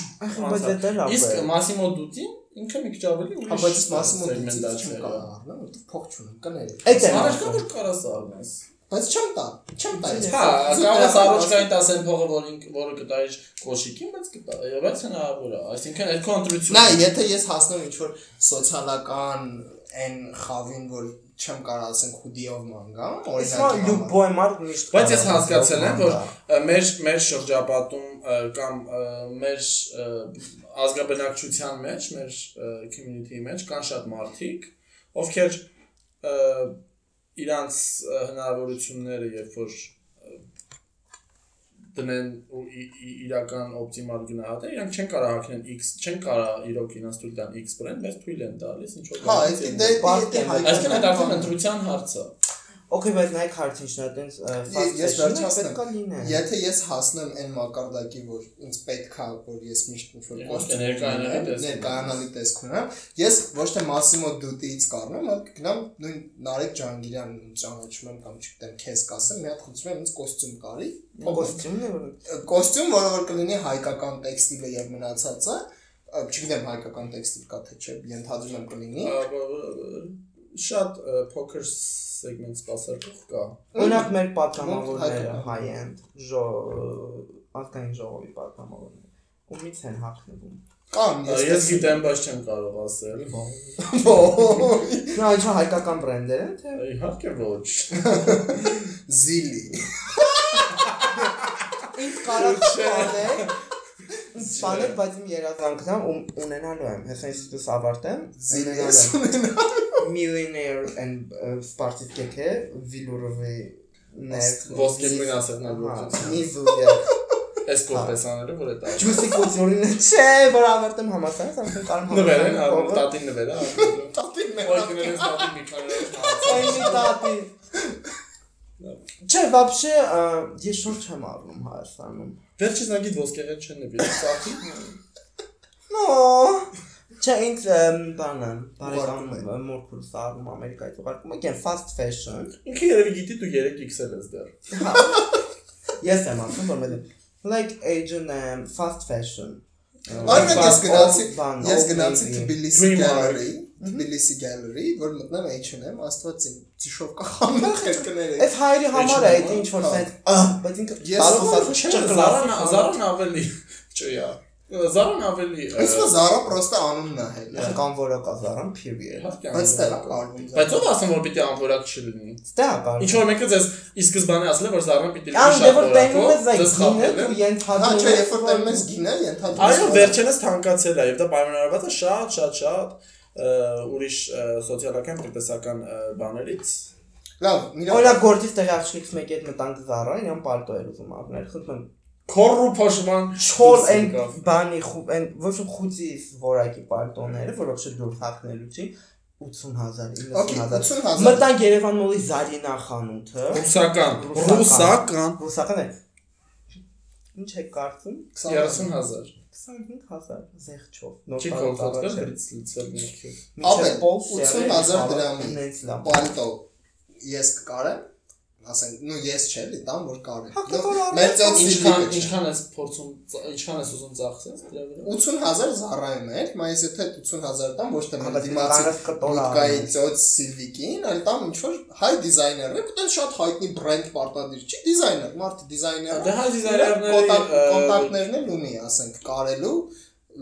բայց դա լավ Իսկ է։ Massimo Dutti ինքը մի քիչ ավելի ուրիշ Հա, բայց Massimo Dutti segmentation չեմ է։ կարող առնեմ, որտեղ փող չունեմ, կների։ Այդ է ասում։ որ կարաս առնես։ Բայց չեմ տա, չեմ տա։ Հա, Զուտ կարող ես դրամ առողջային տասեն փողը, որ ինք որը կտայиш կոշիկին, բայց կտա, բայց հնարավոր է։ Այսինքն այդ կոնտրիբյուցիոն։ Նա եթե ես հասնեմ ինչ որ սոցիալական այն խավին, որ չեմ կարող ասենք հուդիով մանգամ, Իսկ օրինակ լյուբոյ մարդ միշտ Բայց ես հասկացել եմ, որ մեր մեր շրջապատում կամ մեր ազգաբնակչության մեջ, մեր community-ի մեջ կան շատ մարդիկ, ովքեր իրանց հնարավորությունները երբ որ դնեն ու իրական օպտիմալ գնահատեն, իրանք չեն կարող հակնեն X, չեն կարող իրոք իրանց թույլ տան X brand, բայց թույլ են տալիս ինչ որ Հա, դա դա Բարդ դա է, հայկական Այսինքն այդ արդեն ընտրության հարց է։ Okay, բայց նայեք հարցին շնա տենց Ես վերջացնեմ։ Եթե ես հասնեմ այն մակարդակի, որ ինձ պետք է, որ ես միշտ ինչ որ Իհարկե, կոստյում ներկայանալի տեսք ունենամ, ես ոչ թե Massimo Dutti-ից կառնեմ, այլ կգնամ նույն Նարեկ Ջանգիրյանն ճանաչում եմ կամ չգիտեմ, քեզ կասեմ, մի հատ խնդրում եմ ինձ կոստյում կարի։ Կոստյումն է որ Կոստյում, որը որ կլինի հայկական տեքստիլը եւ մնացածը, չգիտեմ հայկական տեքստիլ կա թե չէ, ենթադրում եմ կլինի։ շատ փոքր սեգմենտ սպասարկող կա։ Օրինակ մեր պատգամավորները հայկական։ high end ժո ազգային ժողովի պատգամավորները ումից են հակնվում։ Կան, Ես գիտեմ, բայց չեմ կարող ասել։ Նա ինչ հայկական բրենդեր են թե Իհարկե ոչ։ Զիլի։ ինձ կարող չանեք Սպանել, բայց իմ երազանքն է ու ունենալու եմ։ Հեսա ինստիտուտ ավարտեմ, ունենալու եմ millionaire and սպարտիվ կեքե Վիլուրովի ներ Ոսկե գույն ասեղնագործություն։ Իզուզիա Այս կոպեսաները որ է տա։ Ջուսի կոծորինը չէ, որ ավարտեմ համասարից, ամեն կարող Նվեր են, առ տատին նվեր է։ Տատին Ոյ մեր։ գնել ես տատին մի քանի Այն մի տատի։ Չէ, вообще ա, ես շուտ չեմ առնում Հայաստանում։ Վերջից նագիտ ոսկեղեն չեն նվիրել սատի։ No։ Չէ, ինձ ըմ, բանը, բարեկամ մորքուս առնում Ամերիկայից ուղարկում, եկեն fast fashion։ Ինքը երևի գիտի դու 3XL ես դեռ։ Ես եմ ասում, որ մենը like H&M fast fashion։ Օրինակ ես գնացի, ես գնացի Primark։ Gallery, Tbilisi Gallery, որ մտնեմ H&M, աստված իմ ծիշով կախանում քերկները։ Այս հայրի համար է այդ ինչ որ հա։ ահ, բայց ինքը Ես չէ, ասած Զարան Զարան ավելի ճյա։ Զարան ավելի Իսկ Zara պրոստը անունն է հել։ կամ որը կազարան period։ իհարկե Բայց է անվորակ։ կարվում։ Բայց ով ասում որ պիտի անվորակ չլինի։ է կարող։ Ինչ որ մեկը ձեզ ի սկզբանե ասել է որ Զարան պիտի Ամ դե որ տենում ես այդ գինը է։ ու ենթադրում Հա, չէ, երբ որ տենում ես գինը, ենթադրում Այո, վերջինս թանկացել է եւ դա պայմանավորված է շատ շատ շատ ուրիշ սոցիալական տնտեսական բաներից։ Լավ, միրա Օրինակ գործից տեղ աղջիկս մեկի հետ մտանք Zara, իրան պալտո էր ուզում առնել։ Խնդրում եմ Քորրու փոշման չոր այն բանի խու այն ոչ խուցի որակի պալտոները, որ ոչ դուր հակնելու չի 80000 Okay, 90000 80000։ Մտանք Երևան մոլի Զարինա խանութը։ Ռուսական, Ռուսական։ ռուսական։ է։ Ինչ է կարծում։ 30000 25000 զեղչով։ Չի է։ դրից լիցել ներքև։ Ապե, Մինչև պոլս 80,000 դրամի։ Նենց լավ։ պալտո ես կկարեմ ասենք նու ես չէ լի տամ որ Հա, կկար արվես, մեր ծոց Ինչքան ինչքան ես փորձում ինչքան ես ուզում ծախսես դրա վրա։ 80000 զառայում էր մա ես եթե 80000 տամ ոչ թե Հա, դիմացի բուտկայի ծոց սիլվիկին այլ տամ ինչ որ հայ դիզայներն է այդտեղ շատ հայտնի բրենդ պարտադիր չի դիզայներ մարդը դիզայներ Դե հայ դիզայներների, կոնտակտներն էլ ունի ասենք կարելու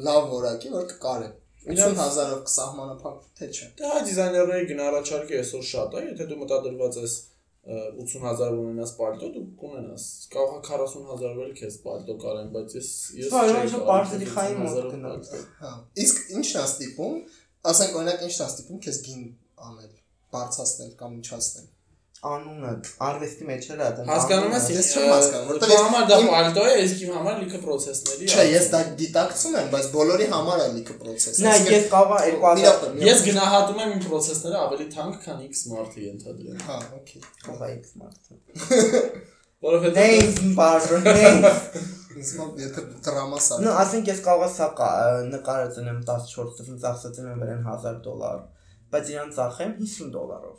լավ որակի որ կկարեմ 80000-ով կսահմանափակ թե չէ Դե հայ դիզայներների գնահատարկը այսօր շատ է, եթե դու մտադրված ես 80000 ունենաս պալտո, դու կունենաս։ Կարող է 40000 էլ քեզ պալտո կարեն, բայց ես ես չէի պարտերի խային 80,000 մոտ գնաց։ Հա։ Իսկ ի՞նչն է ստիպում, ասենք օրինակ ի՞նչն է ստիպում քեզ գին անել, բարձրացնել կամ միջացնել։ Անունը արվեստի մեջ էլ է դա։ Հասկանում ես, Ես չեմ հասկանում, որտեղ որտեղ ես- համար դա իմ- պալտո է, իսկ իմ համար լիքը process-ների։ Չէ, ես դա գիտակցում եմ, բայց բոլորի համար է լիքը process։ Նա ես եմ 2000 Ես գնահատում եմ իմ process-ները ավելի թանկ, քան X մարդը ենթադրեմ։ Հա, օքեյ։ է X մարդը։ Որովհետեւ Նեյմ բաժը, նեյմ։ Իսկ եթե դրամա սա։ Նո, ասենք ես կարող եմ սա կա- նկարել ծնեմ 14 տվին ծախսել եմ վրան 1000 դոլար, բայց իրան ծախեմ 50 դոլարով։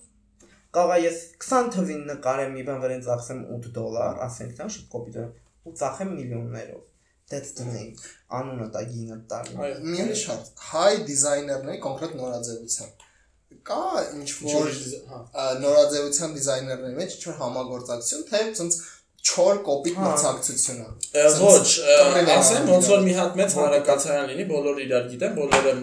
Եմ ես 20 թվին նկարեմ մի բան վրան ծախսեմ 8 դոլար, ասենք դա շատ կոպիտ է, ու ծախեմ միլիոններով։ That's the name։ Անունը տա գինը այո։ Մի ուրիշ հարց։ Հայ դիզայներների կոնկրետ նորաձևությամբ կա ինչ որ հա նորաձևության դիզայներների մեջ ինչ որ համագործակցություն, թե ցած չոր կոպիտ Հա։ մրցակցություն է։ Ա, Ոչ, ասեմ ոնց որ մի հատ մեծ հանրակացարան լինի, բոլորը իրար գիտեն, բոլորը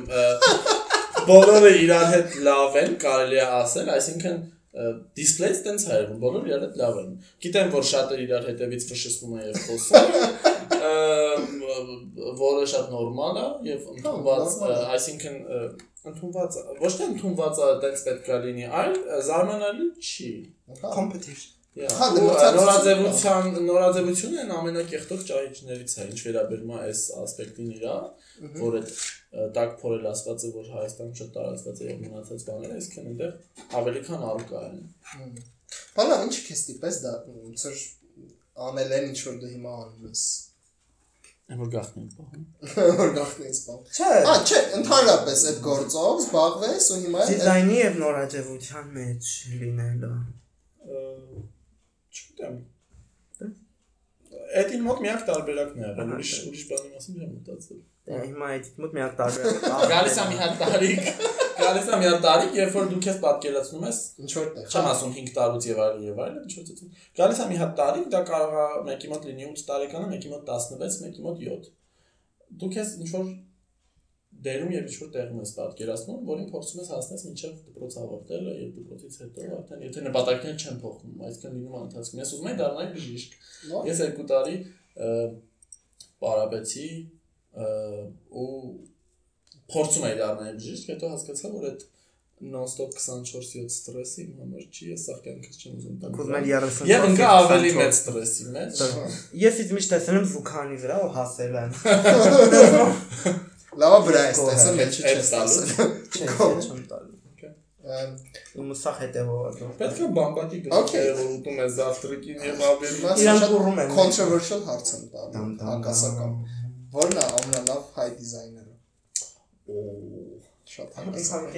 բոլորը իրար հետ լավ են, կարելի է ասել, այսինքն դիսպլեյս տենց հայերում, բոլորը իրար հետ լավ են։ Գիտեմ, որ շատերը իրար հետևից ֆշշում են եւ խոսում, որը շատ նորմալ է եւ ընդունված, այսինքն ընդունված, ոչ թե ընդունված է, տենց պետք է լինի, այլ զարմանալի չի։ Competition։ Yeah. Հա, դե նորաձևության նորաձևությունը այն ամենակեղտող ճահիճներից է, ինչ վերաբերում է այս ասպեկտին իրա, որ այդ տակ փորել ասվածը, որ Հայաստանում շատ տարածված է եւ մնացած բաները, այսինքն այնտեղ ավելի քան առկա են։ Բալա ինչ քեզ տիպես դա որ անել են ինչ որ դու հիմա անում ես։ Այն որ գախնի պահում։ Որ գախնես բան։ Չէ, Ա, չէ, ընդհանրապես այդ գործով զբաղվես ու հիմա այդ- դիզայնի եւ նորաձևության մեջ լինելը։ Ա, Չգիտեմ։ Այդ իմ մոտ միակ տարբերակն է, եղել, ուրիշ ուրիշ բանի մասին չեմ մտածել։ Դե հիմա այդ մոտ մի հատ տարբեր։ Գալիս է մի հատ տարիք, գալիս է մի հատ տարիք, երբ որ դու քեզ պատկերացնում ես ինչ որտեղ։ Չեմ ասում 5 տարուց եւ այլն եւ այլն, ինչ որ ցույց։ Գալիս է մի հատ տարիք, դա կարող է մեկի մոտ լինի 8 տարեկանը, մեկի մոտ 16, մեկի մոտ 7։ Դու քեզ ինչ որ դերում եւ ինչ որ տեղում ես պատկերացնում, որին փորձում ես հասնես մինչեւ դպրոց ավարտելը եւ դպրոցից հետո արդեն եթե նպատակները չեն փոխվում, այսինքն լինում է ընթացքում։ Ես ուզում եմ դառնալ բժիշկ։ Ես 2 տարի պարապեցի ու փորձում էի դառնալ բժիշկ, հետո հասկացա, որ այդ non-stop 24/7 ստրեսը իմ համար չի, ես սա կյանքս չեմ ուզում տալ։ Ուզում եմ 30 Եվ ընկա ավելի մեծ ստրեսի մեջ։ Ես իդ միշտ տեսել եմ զուքանի վրա ու հասել եմ։ Լավ վրա է ստացա, մեջ չես տալու։ Չեմ տալու։ Ում սա հետևողը։ Պետք է բամբակի դրսերով ուտում է զավտրիկին եւ ավելմաս։ Իրան կուռում են։ Controversial հարց եմ տալու, հակասական։ Որն է ամենալավ հայ դիզայները։ Շատ հակասական։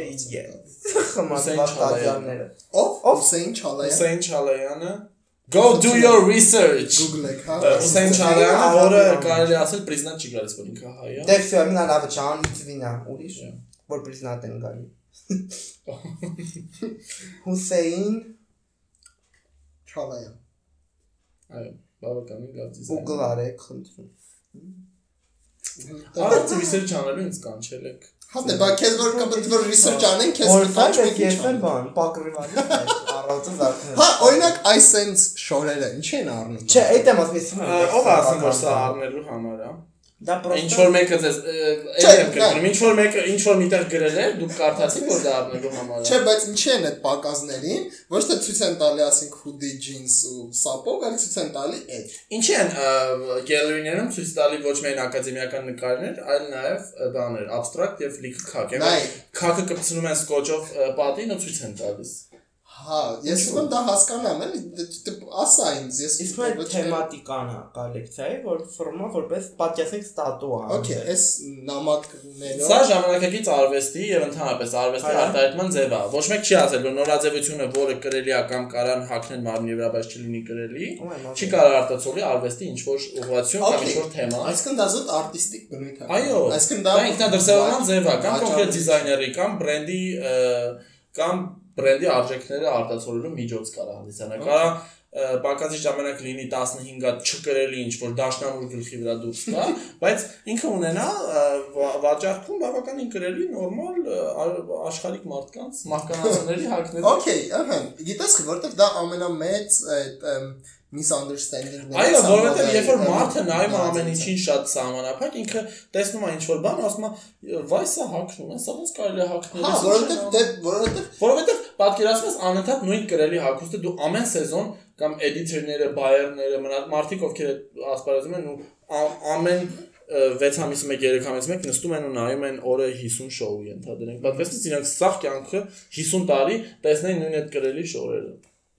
Խմած բաթայանները։ Ով? Ով Սեյն Չալայան։ Սեյն Չալայանը Go do your research. Google-եք, հա։ Սենչալյանը, որը կարելի ասել պրեզիդենտ չի գալիս, դե որ ինքը հայ է։ Դե վсё, մնա լավը չան, ծվինա, ուրիշ որ պրեզիդենտ են գալի։ Հուսեյն Չալայան։ Այո, բավականին լավ դիզայն։ Google-արեք, խնդրում։ Արդյոք research channel-ը ինձ կանչել եք։ Հա դե բա քեզ որ կպտ որ research անեն, քեզ կտանջ ես ես եմ բան, պակրիվանի առածը զարթնել։ Հա, օրինակ iSense շորերը ինչ են առնում։ Չէ, այդ եմ ասում ես։ Ով է ասում որ սա առնելու համար է։ Դա Ինչ պրոստը որ մեկը ձեզ եմ դա- գրում, ինչ որ մեկը ինչ որ միտեղ գրել է, դուք կարդացիք որ դա առնելու համար է։ Չէ, բայց ինչի են այդ պակազներին, ոչ թե ցույց են տալի, ասենք hoodie, jeans ու սապոգ, այլ ցույց են տալի այդ։ Ինչի են գալերիներում ցույց տալի ոչ միայն ակադեմիական նկարներ, այլ նաև բաներ, abstract եւ լիքը քակ։ քակը կպցնում են սկոչով պատին ու ցույց են տալիս։ Հա, ես ուզում դա հասկանամ, էլի, դե- դե ասա ինձ, ես Իսկ մեր թեմատիկան է կոլեկցիայի, որ ֆորմա որպես պատկասեք ստատուա։ Okay, այս նամակներով Սա ժամանակակից արվեստի եւ ընդհանրապես արվեստի արտահայտման ձև է։ Ոչ մեկ չի ասել, որ նորաձևությունը, որը կրելի է կամ կարան հակնել մարմնի վրա, բայց չլինի կրելի, չի կարող արտացոլի արվեստի ինչ որ ուղղություն կամ ինչ որ թեմա։ Այսինքն դա զուտ արտիստիկ բնույթ է։ Այո, այսինքն դա ինքնադրսևորման ձև է, կամ կոնկրետ դիզայների, կամ բրենդի կամ բրենդի արժեքները արտացոլելու միջոց կարա հանդիսանա։ Կարա ը, պակասի ժամանակ լինի 15-ը չկրելի ինչ որ դաշնամուր գլխի վրա դուրս գա, բայց ինքը ունենա վաճառքում բավականին կրելի նորմալ աշխարհիկ մարդկանց մահկանացուների հակների Okay, ահա, գիտես, որովհետև դա ամենամեծ այդ misunderstanding-ներից Այո, է, որովհետև երբ որ մարդը նայում է ամեն ինչին շատ սահմանափակ, ինքը տեսնում է ինչ որ բան, ասում է, վայ սա հակնում է, սա ոնց կարելի է հակնել։ Հա, չեն դե որովհետև Որովհետև պատկերացնում ես անընդհատ նույն կրելի հագուստը դու ամեն սեզոն կամ էդիտորները, բայերները, մնաց մարդիկ ովքեր ասպարեզում են ու ամեն 6 ամիս մեկ 3 ամիս մեկ նստում են ու նայում են օրը 50 շոու ենթադրենք։ Պատկերացնես իրանք սաղ կյանքը 50 տարի տեսնեն նույն այդ կրելի շոուերը։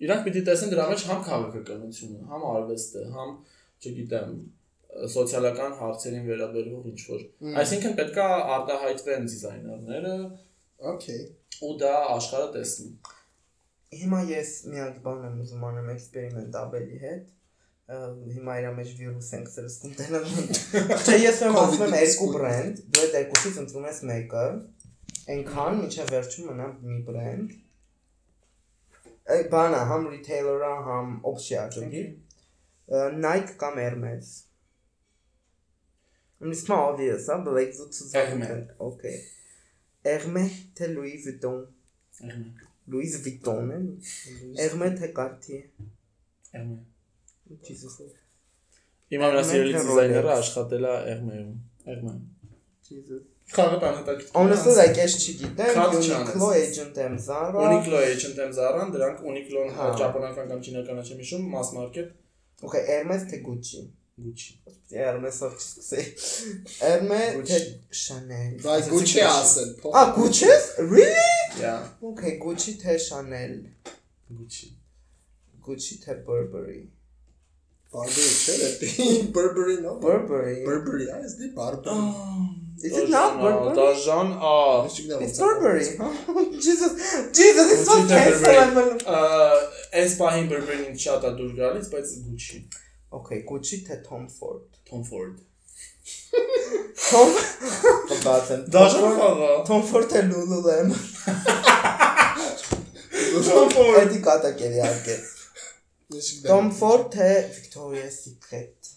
Իրանք պիտի տեսնեն դրա մեջ համ քաղաքականությունը, համ արվեստը, համ, չգիտեմ, սոցիալական հարցերին վերաբերող ինչ որ։ Այսինքն պետքա արտահայտվեն դիզայներները Okay. ու դա աշխարհը տեսնի։ Հիմա ես մի հատ բան եմ ուզում անեմ էքսպերիմենտ Աբելի հետ։ Հիմա իրա մեջ վիրուս ենք սրսկում տենալ։ Չէ, ես եմ ասում եմ երկու բրենդ, դու այդ երկուսից ընտրում ես մեկը։ Այնքան միջև վերջում մնա մի բրենդ։ Այդ բանը համ retailer-ը, համ option աջոգի։ Nike կամ Hermes։ Իսկ մա obvious, հա, black զուտ Hermes. Okay։ Hermes թե Louis Vuitton։ Louis Vuitton է։ Hermes. Թե Cartier։ Jesus։ Իմ ամենասիրելի Մենք դիզայները Rolex. աշխատել է Hermes-ում։ Hermes։ Jesus։ Խաղը տանհետակցություն։ Honestly like ես չգիտեմ, Uniqlo agent եմ Zara։ Uniqlo H&M Zara-ն, դրանք Uniqlo-ն Հա։ ճապոնական կամ չինական չեմ հիշում, mass market Okay, Hermes թե Gucci։ Gucci։ Hermes-ով չսկսեի։ Hermes թե Chanel։ Վայ Gucci ասել, Ah, Gucci? Really? Yeah, Okay, Gucci թե Chanel։ Gucci։ Gucci թե Burberry։ Burberry չէ՞ դա։ Burberry no։ Burberry։ Burberry, այս դի Burberry։ Is it not Burberry? Դաժան, ա, Ես չգիտեմ It's ոնց է Burberry. Jesus, Jesus, it's so Gucci թե cancel. Burberry։ I'm ա, այս պահին Burberry-ին շատ է դուր գալիս, բայց Gucci, Okay, Gucci թե Tom Ford։ Tom Ford։ Tom Բացեմ։ Դաժան խաղա։ Tom Ford թե Lululemon։ Tom Ford։ Էդի կատակերի արկե։ Ես չգիտեմ։ Tom Ford թե Victoria's Secret։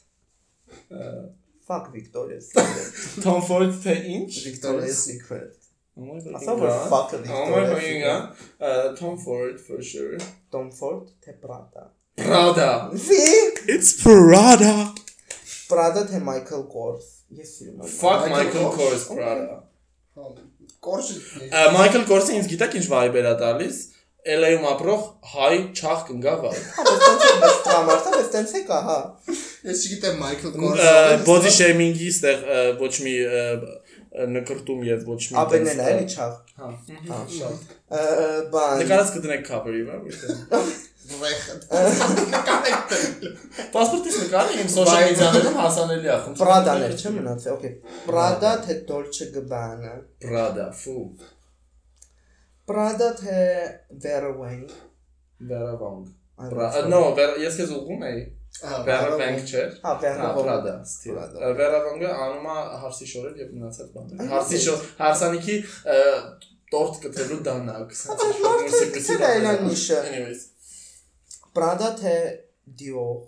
Fuck Victoria's Secret։ Tom Ford թե ինչ? Victoria's Secret։ Oh. Ասա որ fuck Oh Victoria's. Secret։ Uh, Tom Ford for sure. Tom Ford թե Prada։ Prada. See? It's Prada. Prada թե Michael Kors։ Ես սիրում եմ։ Fuck Michael Kors. Prada. Uh, Michael Kors-ը ինձ գիտեք ինչ vibe էր տալիս։ LA-ում ապրող հայ չախ կնգավա։ Բայց տրամարտը բայց տենց է կա, հա։ Ես չգիտեմ Ա, Kors։ Body shaming-ի ստեղ ոչ մի նկրտում եւ ոչ մի տես, է էլի չաղ։ Հա։ Հա, Շատ։ Ա, Բան։ Նկարած կդնեք cover-ի վրա։ Պասպորտից նկարը իմ social media-ներում հասանելի է խնդրում։ Prada-ներ չէ մնացել, okay։ Prada թե Dolce Gabbana։ Prada, ֆու։ Prada թե Vera Wang։ Այո, Prada, no, ես քեզ ուղում էի։ Վերավանք չէ։ Հա, Vera Wang։ Prada, Prada։ Վերավանգը անում է հարսի շորեր եւ մնացած բաներ։ Հարսի շոր, հարսանիքի տորտ կտրելու դանակ։ այլան նիշը։ Anyways, Prada թե Dior։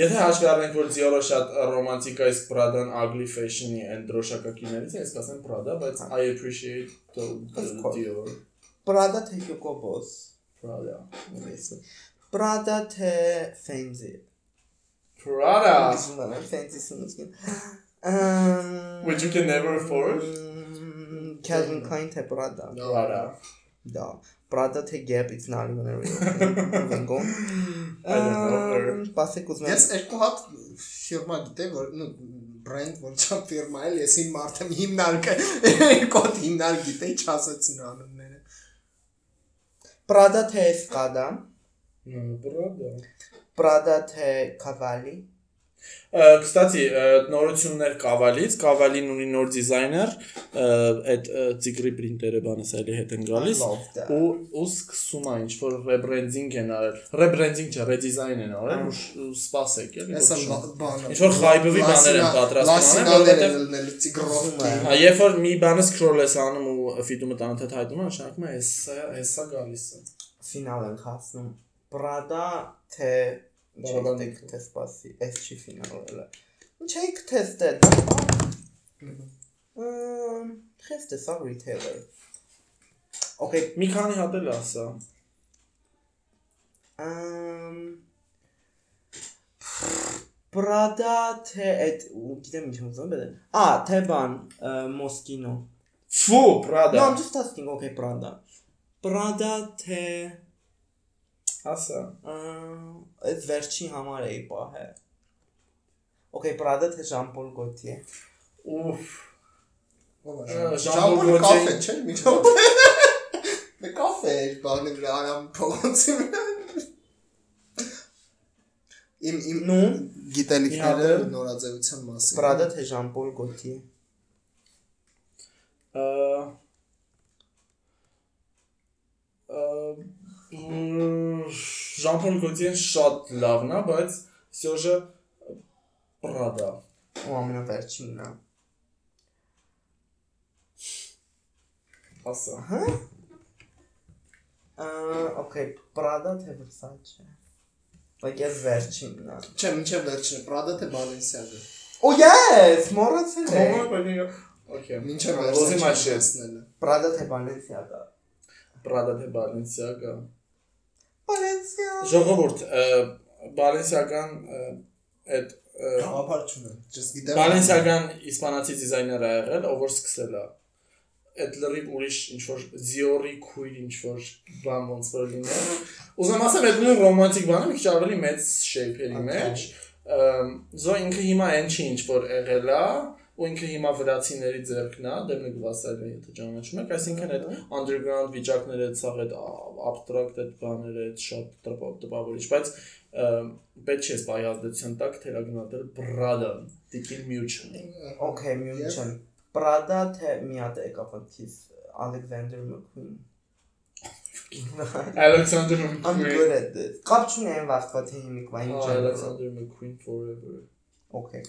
Եթե հաշվի առնենք, որ Dior-ը շատ ռոմանտիկ է, իսկ Prada-ն ugly fashion-ի են դրոշակակիներից, ես կասեմ Prada, բայց I appreciate the. Dior Prada թե Hugo Boss։ Prada. Prada թե Fendi։ Prada, Ուզում եմ Ամ which you can never afford. Calvin Klein թե Prada։ Prada. Да. Prada թե Gap it's not even a real thing. Her. Պասեք ուզում Ես եմ։ երկու հատ ֆիրմա գիտեմ, որ նո բրենդ որ չափ ֆիրմա էլ, ես իմ մարդը հիմնարկը երկու հատ հիմնարկ գիտեի, չասեցին անունները։ Prada թե Escada, Բրադա։ Prada թե Cavalli, Կստացի, նորություններ Կավալից, Կավալին ունի նոր դիզայներ, այդ ծիգրի պրինտերը բանս էլի հետ են գալիս ու ու սկսում է ինչ որ ռեբրենդինգ են արել։ Ռեբրենդինգ չէ, ռեդիզայն են արել ու սպասեք էլի։ Ինչ որ խայբովի բաներ են պատրաստում են որովհետև լնել ծիգրովկի։ Հա, երբ որ մի բանը սկրոլ ես անում ու ֆիդումը տանդ հայտնում է, նշանակում է հեսա հեսա գալիս է։ Ֆինալ ենք հասնում։ Prada թե Բարաբան չեք թե սպասի, այս չի ֆինալը։ Ինչ եք թեստել։ Ամ, Թեստը սա retailer։ Okay, Մի քանի հատ էլ ասա։ ամ Prada թե այդ գիտեմ ինչ ուզում եմ։ Ա, թե բան, Moschino։ Ֆու, Prada։ No, I'm just asking, okay, Prada. Prada թե ասա։ այդ վերջի համար էի պահե։ Okay, Prada թե Jean-Paul Gaultier։ Ուֆ։ Ժամբոլ Ժամբոլ կաֆե չէ՞ միջով։ Մե կաֆե է բանը վրա արամ փողոցի վրա։ Իմ իմ Նու գիտելիքները նորաձևության մասին։ Prada թե Jean-Paul Gaultier։ Ժան-Պոլ Գոտիեն շատ լավն է, բայց Սյոժը Prada։ Ու ամենավերջինն է։ Ասա։ Ա, okay, Prada թե Versace։ Like ես վերջինն է։ Չէ, մինչև վերջինը Prada թե Balenciaga։ Oh yes, մոռացել եմ։ Okay։ Մինչև Ոզի վերջինը մաշե։ հասնելը։ Prada թե Balenciaga։ Prada թե Balenciaga։ Balenciaga։ Ժողովուրդ, Balenciaga-ն այդ ը, Գաղափար չունեմ։ Just գիտեմ։ Balenciaga-ն իսպանացի դիզայներ է եղել, ով որ սկսել է այդ լրիվ ուրիշ ինչ որ Dior-ի քույր ինչ որ բան ոնց որ լինի։ Ուզում ասեմ այդ նույն ռոմանտիկ բանը մի քիչ ավելի մեծ shape-երի մեջ։ Ամ, Զո ինքը հիմա այն չի ինչ որ եղել է, ու ինքը հիմա վրացիների ձեռքն է, դեմնը գվասել է, եթե ճանաչում եք, այսինքն այդ underground վիճակները, ցավ այդ abstract այդ բաները, այդ շատ տպավ տպավորիչ, բայց պետք չէ սպայի ազդեցության տակ թերագնահատել Prada, Տիկին Mutual։ Okay, München։ Prada թե մի հատ եկավ ընթիս Alexander McQueen։ Alexander I'm McQueen։ good at this։ Կապ չունեմ վաստա թե հիմիկվա ինչ է։ Alexander McQueen forever։ Okay։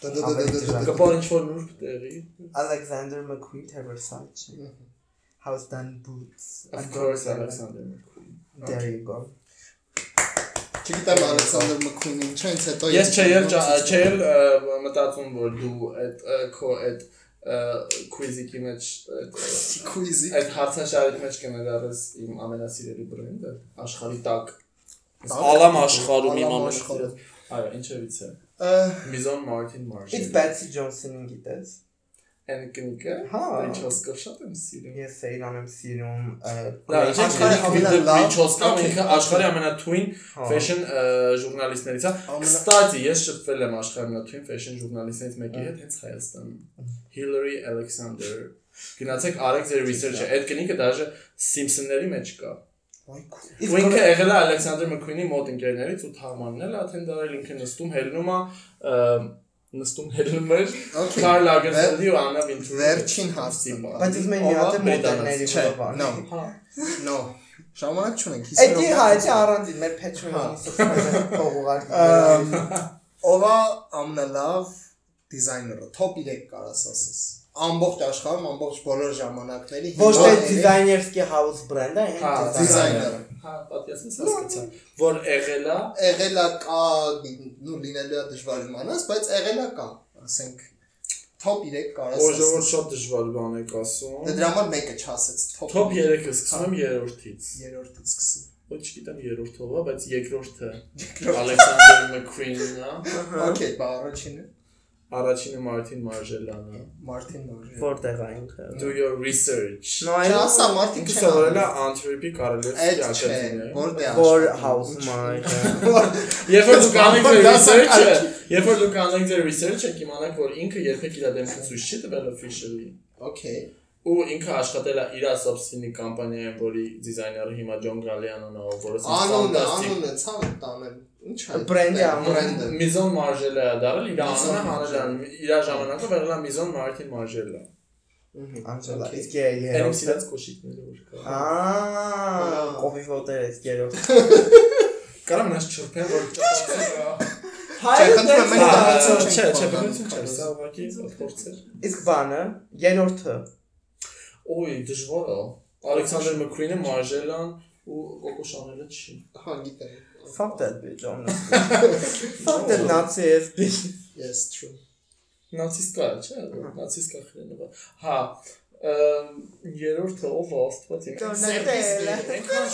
Կապար ինչ որ նուրբ տեղի։ Alexander McQueen Versace։ House done boots. Of course Alexander McQueen։ There you go։ Չգիտեմ Alexander McQueen-ին, չէ, ինձ հետո Ես չէ ել չէ ել մտածում որ դու այդ քո այդ quiz-ի մեջ այդ quiz-ի այդ հարցաշարի մեջ կներառես իմ ամենասիրելի բրենդը աշխարհի տակ Ալամ աշխարհում իմ ամենասիրելի Այո, ինչևից է։ Mizon Martin It's Marshall։ Betsy Johnson-ին գիտես։ Այն կնիկը։ Հա։ Ինչոսկով շատ եմ սիրում։ Ես Սեյրան եմ սիրում։ Դա Աշխարհի ամենալավ- Okay, ինքը աշխարհի ամենաթույն Հա։ fashion ը, ժուրնալիստներից է։ Ամենա- Կստացի, ես շփվել եմ աշխարհի ամենաթույն fashion ժուրնալիստներից մեկի հետ հենց Հայաստանում։ Hillary Alexander։ Գնացեք արեք ձեր research-ը։ Այդ կնիկը դաժե Simpson-ների մեջ կա։ քո։ Իսկ Ու ինքը եղել է Alexander McQueen-ի մոտ ընկերներից ու թամանն էլ աթեն դարել ինքը նստում հելնում է նստում հելնում Okay. Karl Lagerfeld-ի ու Anna Wintour-ի Վերջին հարցը։ Բայց ուզում եմ մի հատ է մոդելների no, Հա։ no։ Ժամանակ չունենք։ Էդի հա, էդի առանձին մեր Patreon-ի սոցիալական փողուղարկի։ Ով է ամենալավ դիզայները, top 3 կարաս ասես։ Ամբողջ աշխարհում, ամբողջ բոլոր ժամանակների Ոչ թե դիզայներսկի house brand-ը, Հա, այն դիզայները։ Հա, պատյասես հասկացա։ Որ եղել է եղել է կա, նու լինելու է դժվար իմանաս, բայց եղել է կա, ասենք top 3 կարաս Որ ժողովուրդ ասես։ շատ դժվար բան եք ասում։ Դե դրա համար մեկը չասեցի, top Top 3-ը սկսում երրորդից։ երրորդից սկսի։ Ոչ չգիտեմ երրորդով է, բայց երկրորդը Alexander McQueen-ն է։ Okay, բա առաջինը Առաջինը Martin Marjellyan է։ Մարտին Նորի։ որտեղ է ինքը։ Do your research։ Չասա know Մարտին սովորել է Antwerp-ի Կարելևսկի ակադեմիայում։ որտե որ house-ում է։ Երբ որ դուք անեք ձեր research-ը, երբ որ դուք անեք ձեր research-ը, կիմանաք, որ ինքը երբեք իր դեմքը ցույց չի տվել officially։ Okay ու ինքը աշխատել է իր սոբսինի կամպանիայում, որի դիզայները հիմա Ջոն Գալիանոն է, որը անունը, անունը ցավ տանել։ Ինչ է։ Բրենդի բրենդը։ Միզոն մարժելը է դարել, իր անունը հանել է, իր ժամանակը եղել է Միզոն Մարտին մարժելը։ Անջելա, իսկ է երրորդ սիրած կոշիկները որ կա։ Ահա, կոֆի ֆոտեր է երրորդ։ Կարամ նա չփեն որ ճապացի։ Հայրը մենք դարձա չէ, չէ, բնություն չէ, սա ուղղակի փորձեր։ Իսկ բանը, երրորդը Ոյ, դժվար է։ Ալեքսանդր Մկրինը, Մարժելան ու Կոկո Շանելը չի։ Հա, գիտեմ։ Fuck that bitch, honestly. Fuck that Nazi ass bitch. Yes, true։ Նացիստկա է, չէ՞, նացիստկա խրենը։ Հա, երրորդը ով աստված իմ։ Դոնատելը։ Այնքան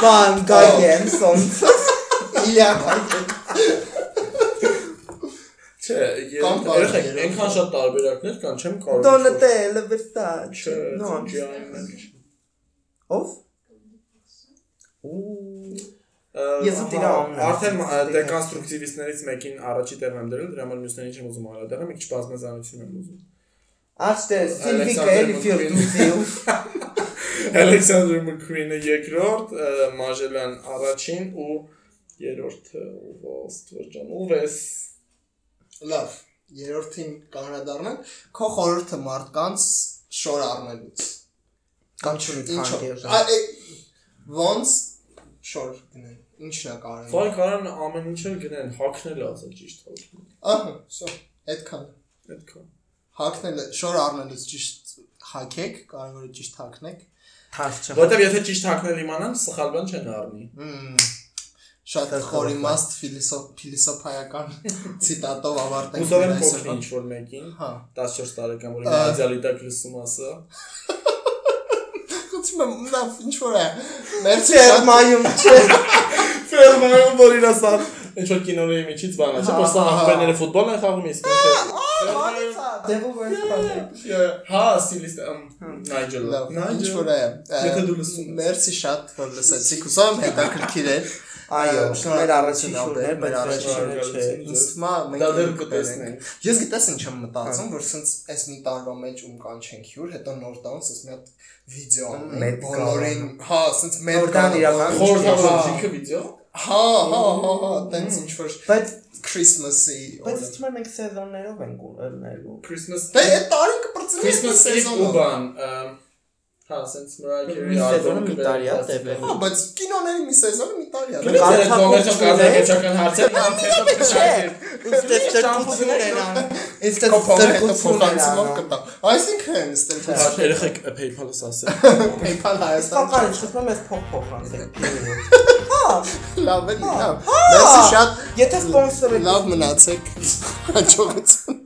Van Gagenson։ Իլիա։ Չէ, Կամ երրորդը։ այնքան շատ տարբերակներ կան, չեմ կարող։ Չէ, No. ջայմեն։ Ով։ Ու Ես ու տիրան, Արդեն ես ու դեկոնստրուկտիվիստներից մեկին առաջի տեղ եմ դրել, դրա համար մյուսներին չեմ ուզում հարադառնալ, մի քիչ բազմազանություն եմ ուզում։ Աշտե Սիլվիկա Ալեքսանդր էլի ֆիլդուսիու։ Alexander McQueen-ը երկրորդ, ը, Մաժելան առաջին ու երրորդը ով աստվածան, ով էս Լավ։ Երրորդին կանրադառնանք։ Քո խորհուրդը մարդկանց շոր առնելուց։ Կամ է- Ոնց շոր գնեն։ Ինչն է կարևոր։ Վայ կարան ամեն ինչ էլ գնեն, հակնել ասա ճիշտ հակնել։ Ահա, սա այդքան։ Այդքան։ Հակնելը շոր առնելուց ճիշտ հակեք, կարևորը ճիշտ հակնեք։ Թաշ չը։ Որտեվ եթե ճիշտ հակնել իմանան, սխալ բան չեն առնի։ Մմ, Շատ խորիմաստ ֆիլիսոփ ֆիլիսոփայական ցիտատով ավարտենք Ուզով եմ մեր փոխել ինչ որ մեկին, Հա։ 14 տարեկան, որ Ա. իդեալիտակ լսում ասա։ Խոցում եմ, լավ, ինչ որ է։ Մերսի Չէ, շատ մայում չէ։ Ֆերմայում որ իր ասա ինչ որ կինոների միջից բան է, չէ՞ Հա, որ սա հա, ֆուտբոլ են խաղում իսկ ինքը։ Devil Wears Prada։ Հա, ստիլիստ Նայջել։ լավ, ինչ որ է։ Եթե դու լսում ես։ Մերսի շատ որ լսեցիք, ուզում եմ հետաքրքիր էր։ Այո, մեր շուրներ, մեր չէ։ Ինձ թվում է մենք Դա դեռ կտեսնենք։ Ես գիտես ինչ եմ մտածում, որ սենց այս մի տարվա մեջ ում կանչենք հյուր, հետո նոր տանց այս մի հատ վիդեո անենք բոլորին, հա, սենց մեծ Նորդան իրական Խորհրդավոր ինքը վիդեո։ Հա, հա, հա, հա, տենց ինչ որ Բայց Christmas-ի բայց օրը։ թվում է մենք սեզոններով ենք ունելու։ Christmas Դե այդ տարին կպրծնի Christmas Eve ու բան։ ըմ, Հա, sense Carey սեզոնը մի տարի է տևել։ Հա, բայց կինոների մի սեզոնը մի տարի է։ այդ կոմերցիոն կազմակերպչական հարցեր ինքնին Չէ։ հետո Ստեփ տրկություն են անում։ հետո տրկություն են անում։ կտա։ Այսինքն, ստեփ երեխեք PayPal-ը ասել։ PayPal Հայաստան Իսկական չխոսում ես փող փոխանցեք։ լավ է, լավ։ Մերսի շատ Եթե սպոնսորը լավ մնացեք։ Հաջողություն։